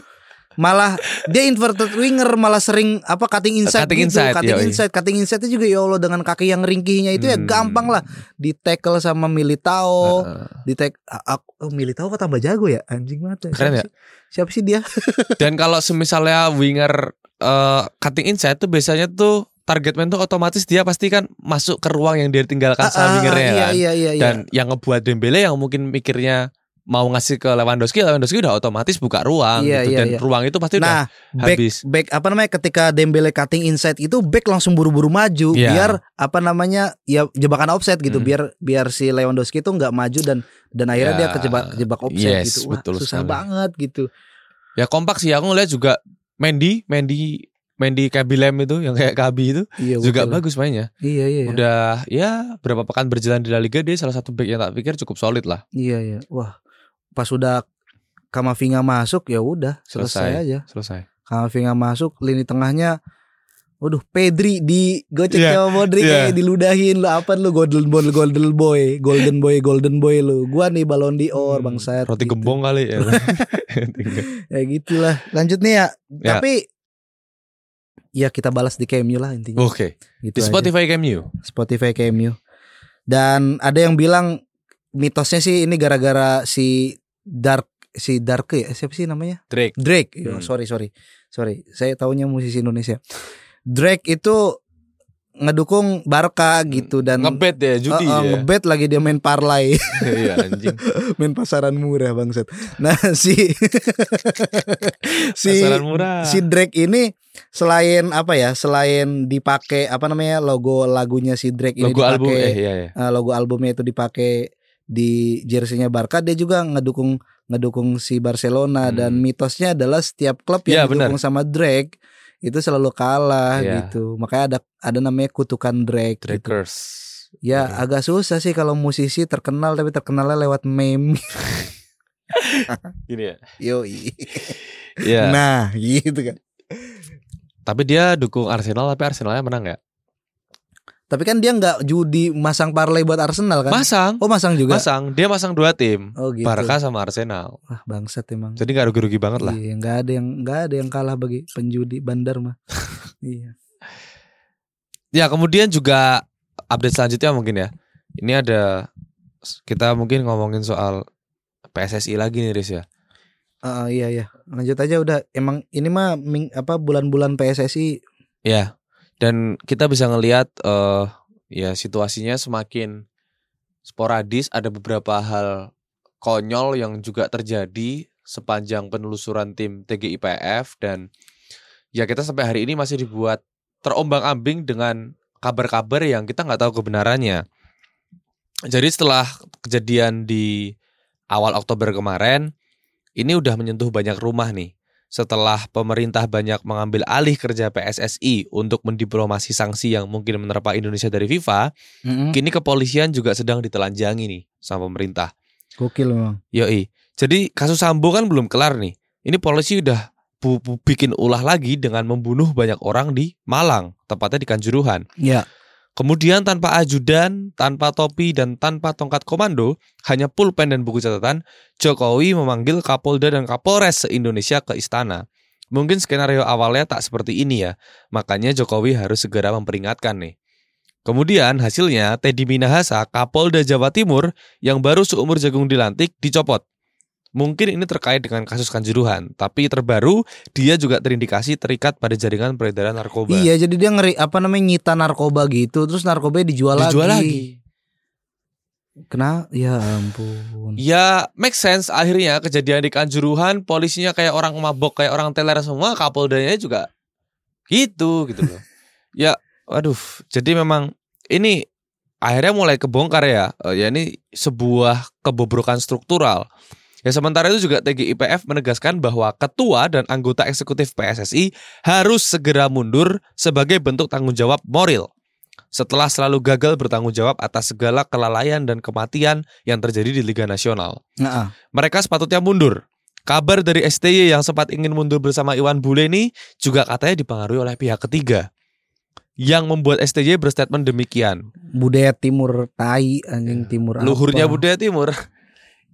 Malah dia inverted winger malah sering apa cutting inside Cutting gitu, inside, cutting yoi. inside, cutting inside itu juga ya Allah dengan kaki yang ringkihnya itu ya Hmm. gampang lah di tackle sama Militao, Heeh. di tackle aku oh, Militao kok tambah jago ya anjing banget ya. Keren Siapa ya? sih? Siapa sih dia? Dan kalau semisalnya winger eh, cutting inside tuh biasanya tuh target man tuh otomatis dia pasti kan masuk ke ruang yang dia tinggalkan sama wingernya iya, kan. iya, iya, iya. Dan yang ngebuat Dembele yang mungkin mikirnya mau ngasih ke Lewandowski, Lewandowski udah otomatis buka ruang Iya, gitu iya, dan iya. ruang itu pasti Nah, udah back habis. back apa namanya ketika Dembele cutting inside itu back langsung buru-buru maju Iya. biar apa namanya ya jebakan offset gitu Hmm. biar biar si Lewandowski itu nggak maju dan dan akhirnya Ya, dia kejebak kejebak offset yes, gitu. Wah, betul susah sekali. banget gitu. Ya kompak sih aku ngeliat juga Mendy, Mendy Mendy Kabilem itu yang kayak Kabi itu Iya juga betul. bagus mainnya. Iya iya. iya. Udah ya berapa pekan berjalan di La Liga dia salah satu back yang tak pikir cukup solid lah. Iya iya. Wah, pas udah Kamavinga masuk ya udah selesai, Selesai. aja. Selesai. Kamavinga masuk lini tengahnya Waduh, Pedri di gocek Iya, sama Modric iya. kayak diludahin lu apa lu golden boy golden boy golden boy golden boy lu gua nih balon d'Or Hmm, bangsat Roti gitu. gembong kali ya. ya gitulah lanjut nih ya, Ya. tapi ya kita balas di KMU lah intinya Oke. gitu Di aja. Spotify Cameo. Spotify KMU dan ada yang bilang mitosnya sih ini gara-gara si Dark si Dark ya siapa sih namanya Drake. Drake Hmm. sorry sorry sorry saya taunya musisi Indonesia Drake itu ngedukung Barca gitu dan Ngebet ya judi Uh, uh, ya. ngebet lagi dia main parlay Iya anjing. main pasaran murah bangsat nah si si Pasaran murah. si Drake ini selain apa ya selain dipakai apa namanya logo lagunya si Drake ini Logo album dipakai eh iya ya. eh, logo albumnya itu dipakai di jersey-nya Barca dia juga ngedukung ngedukung si Barcelona Hmm. dan mitosnya adalah setiap klub yang benar. didukung sama Drake itu selalu kalah Iya. gitu makanya ada ada namanya kutukan Drake, gitu. Drakers. ya Iya. agak susah sih kalau musisi terkenal tapi terkenalnya lewat meme Gini ya. yoi Iya. nah gitu kan Tapi dia dukung Arsenal tapi Arsenalnya menang ya? Tapi kan dia nggak judi masang parlay buat Arsenal kan? Masang, Oh masang juga. masang. Dia masang dua tim, Oh gitu. Barca sama Arsenal. Wah bangsat emang. Jadi nggak rugi-rugi banget lah. Iya, nggak ada yang nggak ada yang kalah bagi penjudi bandar mah. iya. Ya kemudian juga update selanjutnya mungkin ya. Ini ada kita mungkin ngomongin soal PSSI lagi nih Riz ya. Ah, iya iya. Lanjut aja udah. Emang ini mah ming, apa bulan-bulan PSSI Ya. Dan kita bisa ngelihat eh ya situasinya semakin sporadis. Ada beberapa hal konyol yang juga terjadi sepanjang penelusuran tim TGIPF dan ya kita sampai hari ini masih dibuat terombang-ambing dengan kabar-kabar yang kita nggak tahu kebenarannya. Jadi setelah kejadian di awal Oktober kemarin, ini udah menyentuh banyak rumah nih. Setelah pemerintah banyak mengambil alih kerja PSSI untuk mendiplomasi sanksi yang mungkin menerpa Indonesia dari FIFA, Mm-mm. kini kepolisian juga sedang ditelanjangi nih sama pemerintah. Gokil memang. Yoi. Jadi kasus Sambo kan belum kelar nih. Ini polisi udah bu- bu- bikin ulah lagi dengan membunuh banyak orang di Malang, tepatnya di Kanjuruhan. Ya. Kemudian tanpa ajudan, tanpa topi, dan tanpa tongkat komando, hanya pulpen dan buku catatan, Jokowi memanggil Kapolda dan Kapolres se-Indonesia ke istana. Mungkin skenario awalnya tak seperti ini ya, makanya Jokowi harus segera memperingatkan nih. Kemudian hasilnya Teddy Minahasa, Kapolda Jawa Timur yang baru seumur jagung dilantik, dicopot. Mungkin ini terkait dengan kasus kanjuruhan, tapi terbaru dia juga terindikasi terikat pada jaringan peredaran narkoba. Iya, jadi dia ngeri apa namanya nyita narkoba gitu, terus narkobanya dijual, Dijual lagi. lagi. Kenapa? Ya ampun. Ya make sense akhirnya kejadian di Kanjuruhan polisinya kayak orang mabok kayak orang teler semua kapoldanya juga gitu gitu loh. ya waduh jadi memang ini akhirnya mulai kebongkar ya. Eh, ya ini sebuah kebobrokan struktural. Ya sementara itu juga TGIPF menegaskan bahwa ketua dan anggota eksekutif PSSI harus segera mundur sebagai bentuk tanggung jawab moral setelah selalu gagal bertanggung jawab atas segala kelalaian dan kematian yang terjadi di Liga Nasional. Nah, Mereka sepatutnya mundur. Kabar dari STY yang sempat ingin mundur bersama Iwan Bule ini juga katanya dipengaruhi oleh pihak ketiga. Yang membuat STY berstatement demikian. budaya timur tai anjing timur Iya. Luhurnya apa. budaya timur.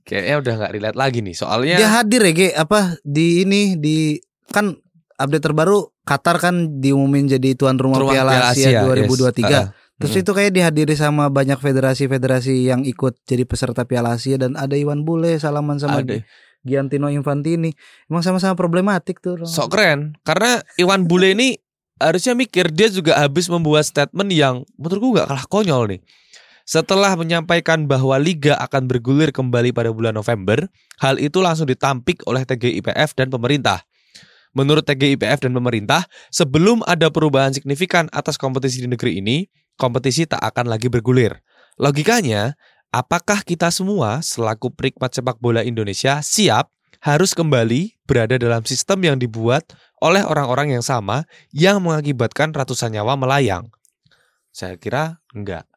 Kayaknya udah nggak relate lagi nih. Soalnya Dia hadir ya, Ge, apa di ini di kan update terbaru Qatar kan diumumin jadi tuan rumah Rumah Piala Asia, 2023. yes. Ah, Terus Mm. itu kayak dihadiri sama banyak federasi-federasi yang ikut jadi peserta Piala Asia dan ada Iwan Bule salaman sama ada. Giantino Infantini. Emang sama-sama problematik tuh. Sok keren. Karena Iwan Bule ini harusnya mikir dia juga habis membuat statement yang menurutku nggak kalah konyol nih. Setelah menyampaikan bahwa liga akan bergulir kembali pada bulan November, hal itu langsung ditampik oleh TGIPF dan pemerintah. Menurut TGIPF dan pemerintah, sebelum ada perubahan signifikan atas kompetisi di negeri ini, kompetisi tak akan lagi bergulir. Logikanya, apakah kita semua selaku penikmat sepak bola Indonesia siap harus kembali berada dalam sistem yang dibuat oleh orang-orang yang sama yang mengakibatkan ratusan nyawa melayang? Saya kira enggak.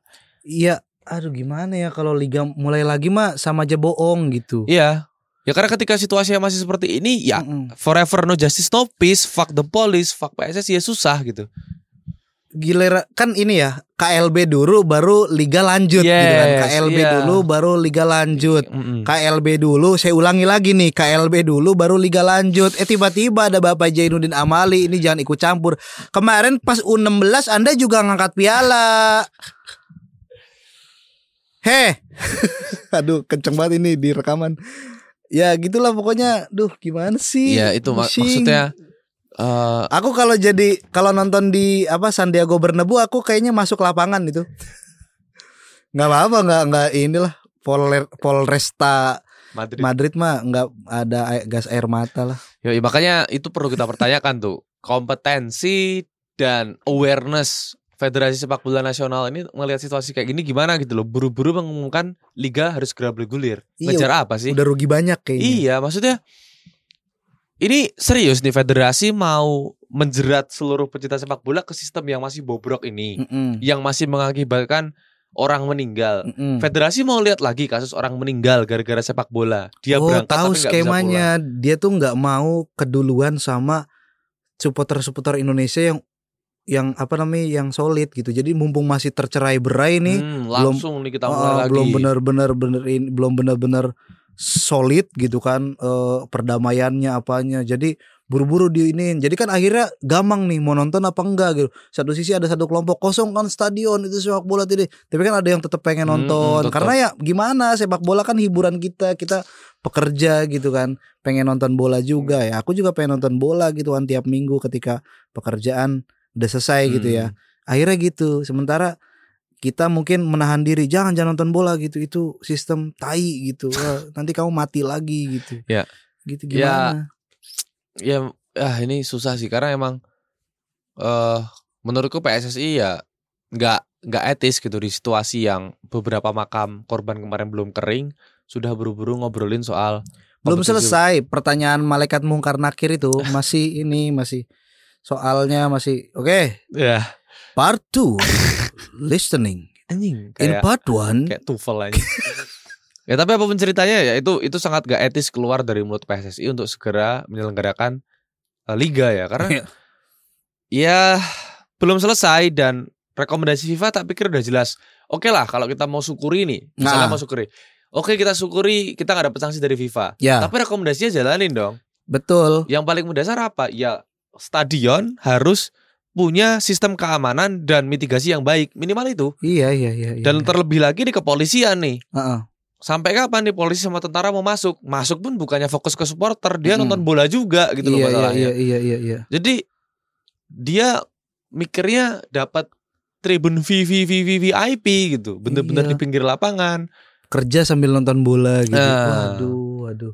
Iya, aduh gimana ya kalau liga mulai lagi mah sama aja bohong gitu. Iya. Ya karena ketika situasinya masih seperti ini, ya Mm-mm. forever no justice no peace, fuck the police, fuck PSSI ya susah gitu. Gilera kan ini ya KLB dulu baru liga lanjut gitu kan. Yes, KLB iya. dulu baru liga lanjut. Mm-mm. KLB dulu, saya ulangi lagi nih, KLB dulu baru liga lanjut. Eh tiba-tiba ada Bapak Jainuddin Amali, ini jangan ikut campur. Kemarin pas U16 Anda juga ngangkat piala. Heh. Aduh, kenceng banget ini di rekaman. Ya gitulah pokoknya. Duh, gimana sih? Iya itu mak- Pusing. maksudnya eh Aku kalau jadi kalau nonton di apa Sandiago Bernabeu aku kayaknya masuk lapangan itu. nggak apa-apa, nggak nggak inilah Polre, Polresta Madrid. Madrid mah nggak ada air- gas air mata lah. Yoi, makanya itu perlu kita pertanyakan tuh kompetensi dan awareness Federasi Sepak Bola Nasional ini melihat situasi kayak gini gimana gitu loh buru-buru mengumumkan liga harus segera bergulir Iya, ngejar apa sih Udah rugi banyak kayaknya. iya maksudnya ini serius nih federasi mau menjerat seluruh pecinta sepak bola ke sistem yang masih bobrok ini Mm-mm. yang masih mengakibatkan orang meninggal Mm-mm. Federasi mau lihat lagi kasus orang meninggal gara-gara sepak bola. Dia oh, berangkat tahu tapi nggak bisa skemanya. Dia tuh nggak mau keduluan sama supporter-supporter Indonesia yang yang apa namanya yang solid gitu. Jadi mumpung masih tercerai berai nih, Hmm, langsung nih kita mulai Oh, lagi. belum benar-benar bener ini belum benar-benar solid gitu kan eh, perdamaiannya apanya. Jadi buru-buru di ini. Jadi kan akhirnya gampang nih mau nonton apa enggak gitu. Satu sisi ada satu kelompok kosong kan stadion itu sepak bola tadi. Tapi kan ada yang tetap pengen Hmm, nonton. tetep. Karena ya gimana sepak bola kan hiburan kita. Kita pekerja gitu kan. Pengen nonton bola juga Hmm. ya. Aku juga pengen nonton bola gitu kan tiap minggu ketika pekerjaan udah selesai gitu ya. Hmm. akhirnya gitu sementara kita mungkin menahan diri jangan jangan nonton bola gitu. Itu sistem tai gitu. Wah, nanti kamu mati lagi gitu. Ya. gitu Ya, gimana? Ya, ah ini susah sih karena emang eh menurutku PSSI ya nggak nggak etis gitu di situasi yang beberapa makam korban kemarin belum kering sudah buru-buru ngobrolin soal belum kompetisi- selesai pertanyaan malaikat mungkar nakir itu masih ini masih soalnya masih oke ya part 2 listening anjing in kayak part 1 kayak tufel aja. ya tapi apa pun ceritanya ya itu itu sangat gak etis keluar dari mulut PSSI untuk segera menyelenggarakan eh, liga ya karena Iya. ya belum selesai dan rekomendasi FIFA tak pikir udah jelas. Oke lah kalau kita mau syukuri nih, misalnya Nah. mau syukuri. Oke kita syukuri kita nggak dapet sanksi dari FIFA. ya Tapi rekomendasinya jalanin dong. betul Yang paling mendasar apa? Ya stadion harus punya sistem keamanan dan mitigasi yang baik minimal itu. iya iya iya, iya. Dan terlebih lagi di kepolisian nih. Heeh. Sampai kapan nih polisi sama tentara mau masuk? Masuk pun bukannya fokus ke supporter, dia Mm-mm. nonton bola juga gitu loh iya, iya masalahnya. iya iya iya iya Jadi dia mikirnya dapat tribun VVVVVIP gitu, bener-bener Iya. di pinggir lapangan. kerja sambil nonton bola gitu Nah. waduh waduh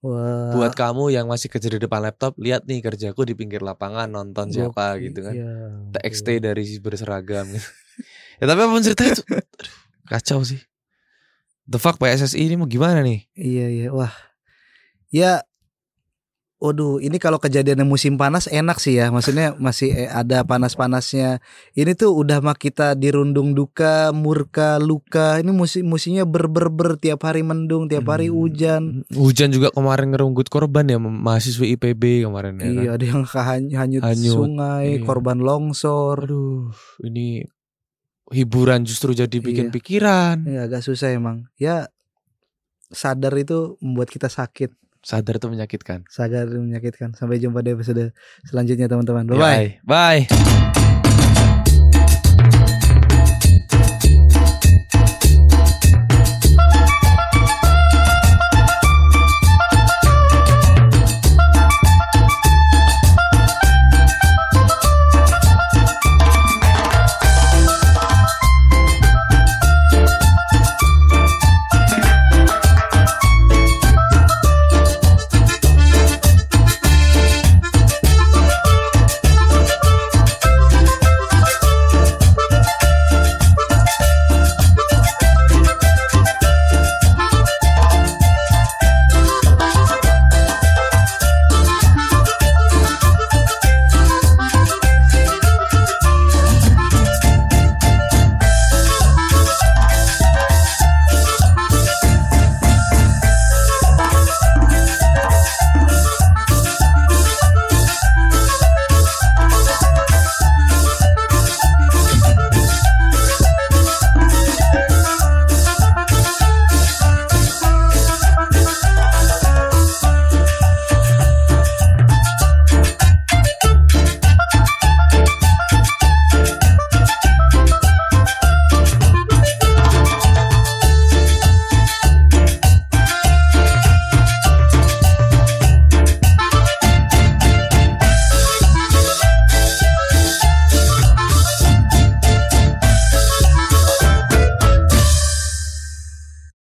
wah Buat kamu yang masih kerja di depan laptop, lihat nih kerjaku di pinggir lapangan nonton siapa Gokil, gitu kan. iya, TXT dari berseragam gitu. ya tapi apa pun ceritanya itu aduh, kacau sih. The fuck PSSI ini mau gimana nih? Iya iya wah. Ya Waduh, ini kalau kejadiannya musim panas enak sih ya. Maksudnya masih eh, ada panas-panasnya. Ini tuh udah mah kita dirundung duka, murka, luka. Ini musim musimnya ber ber ber tiap hari mendung, tiap hari Hmm. hujan. Hujan juga kemarin ngerunggut korban ya mahasiswa IPB kemarin ya. kan? Iya, ada yang hanyut, Hanyut, sungai, iya. korban longsor. Aduh, ini hiburan justru jadi bikin Iya. pikiran. Ya agak susah emang. Ya sadar itu membuat kita sakit. Sadar itu menyakitkan. Sadar itu menyakitkan. Sampai jumpa di episode selanjutnya teman-teman. Bye bye. Bye. Bye.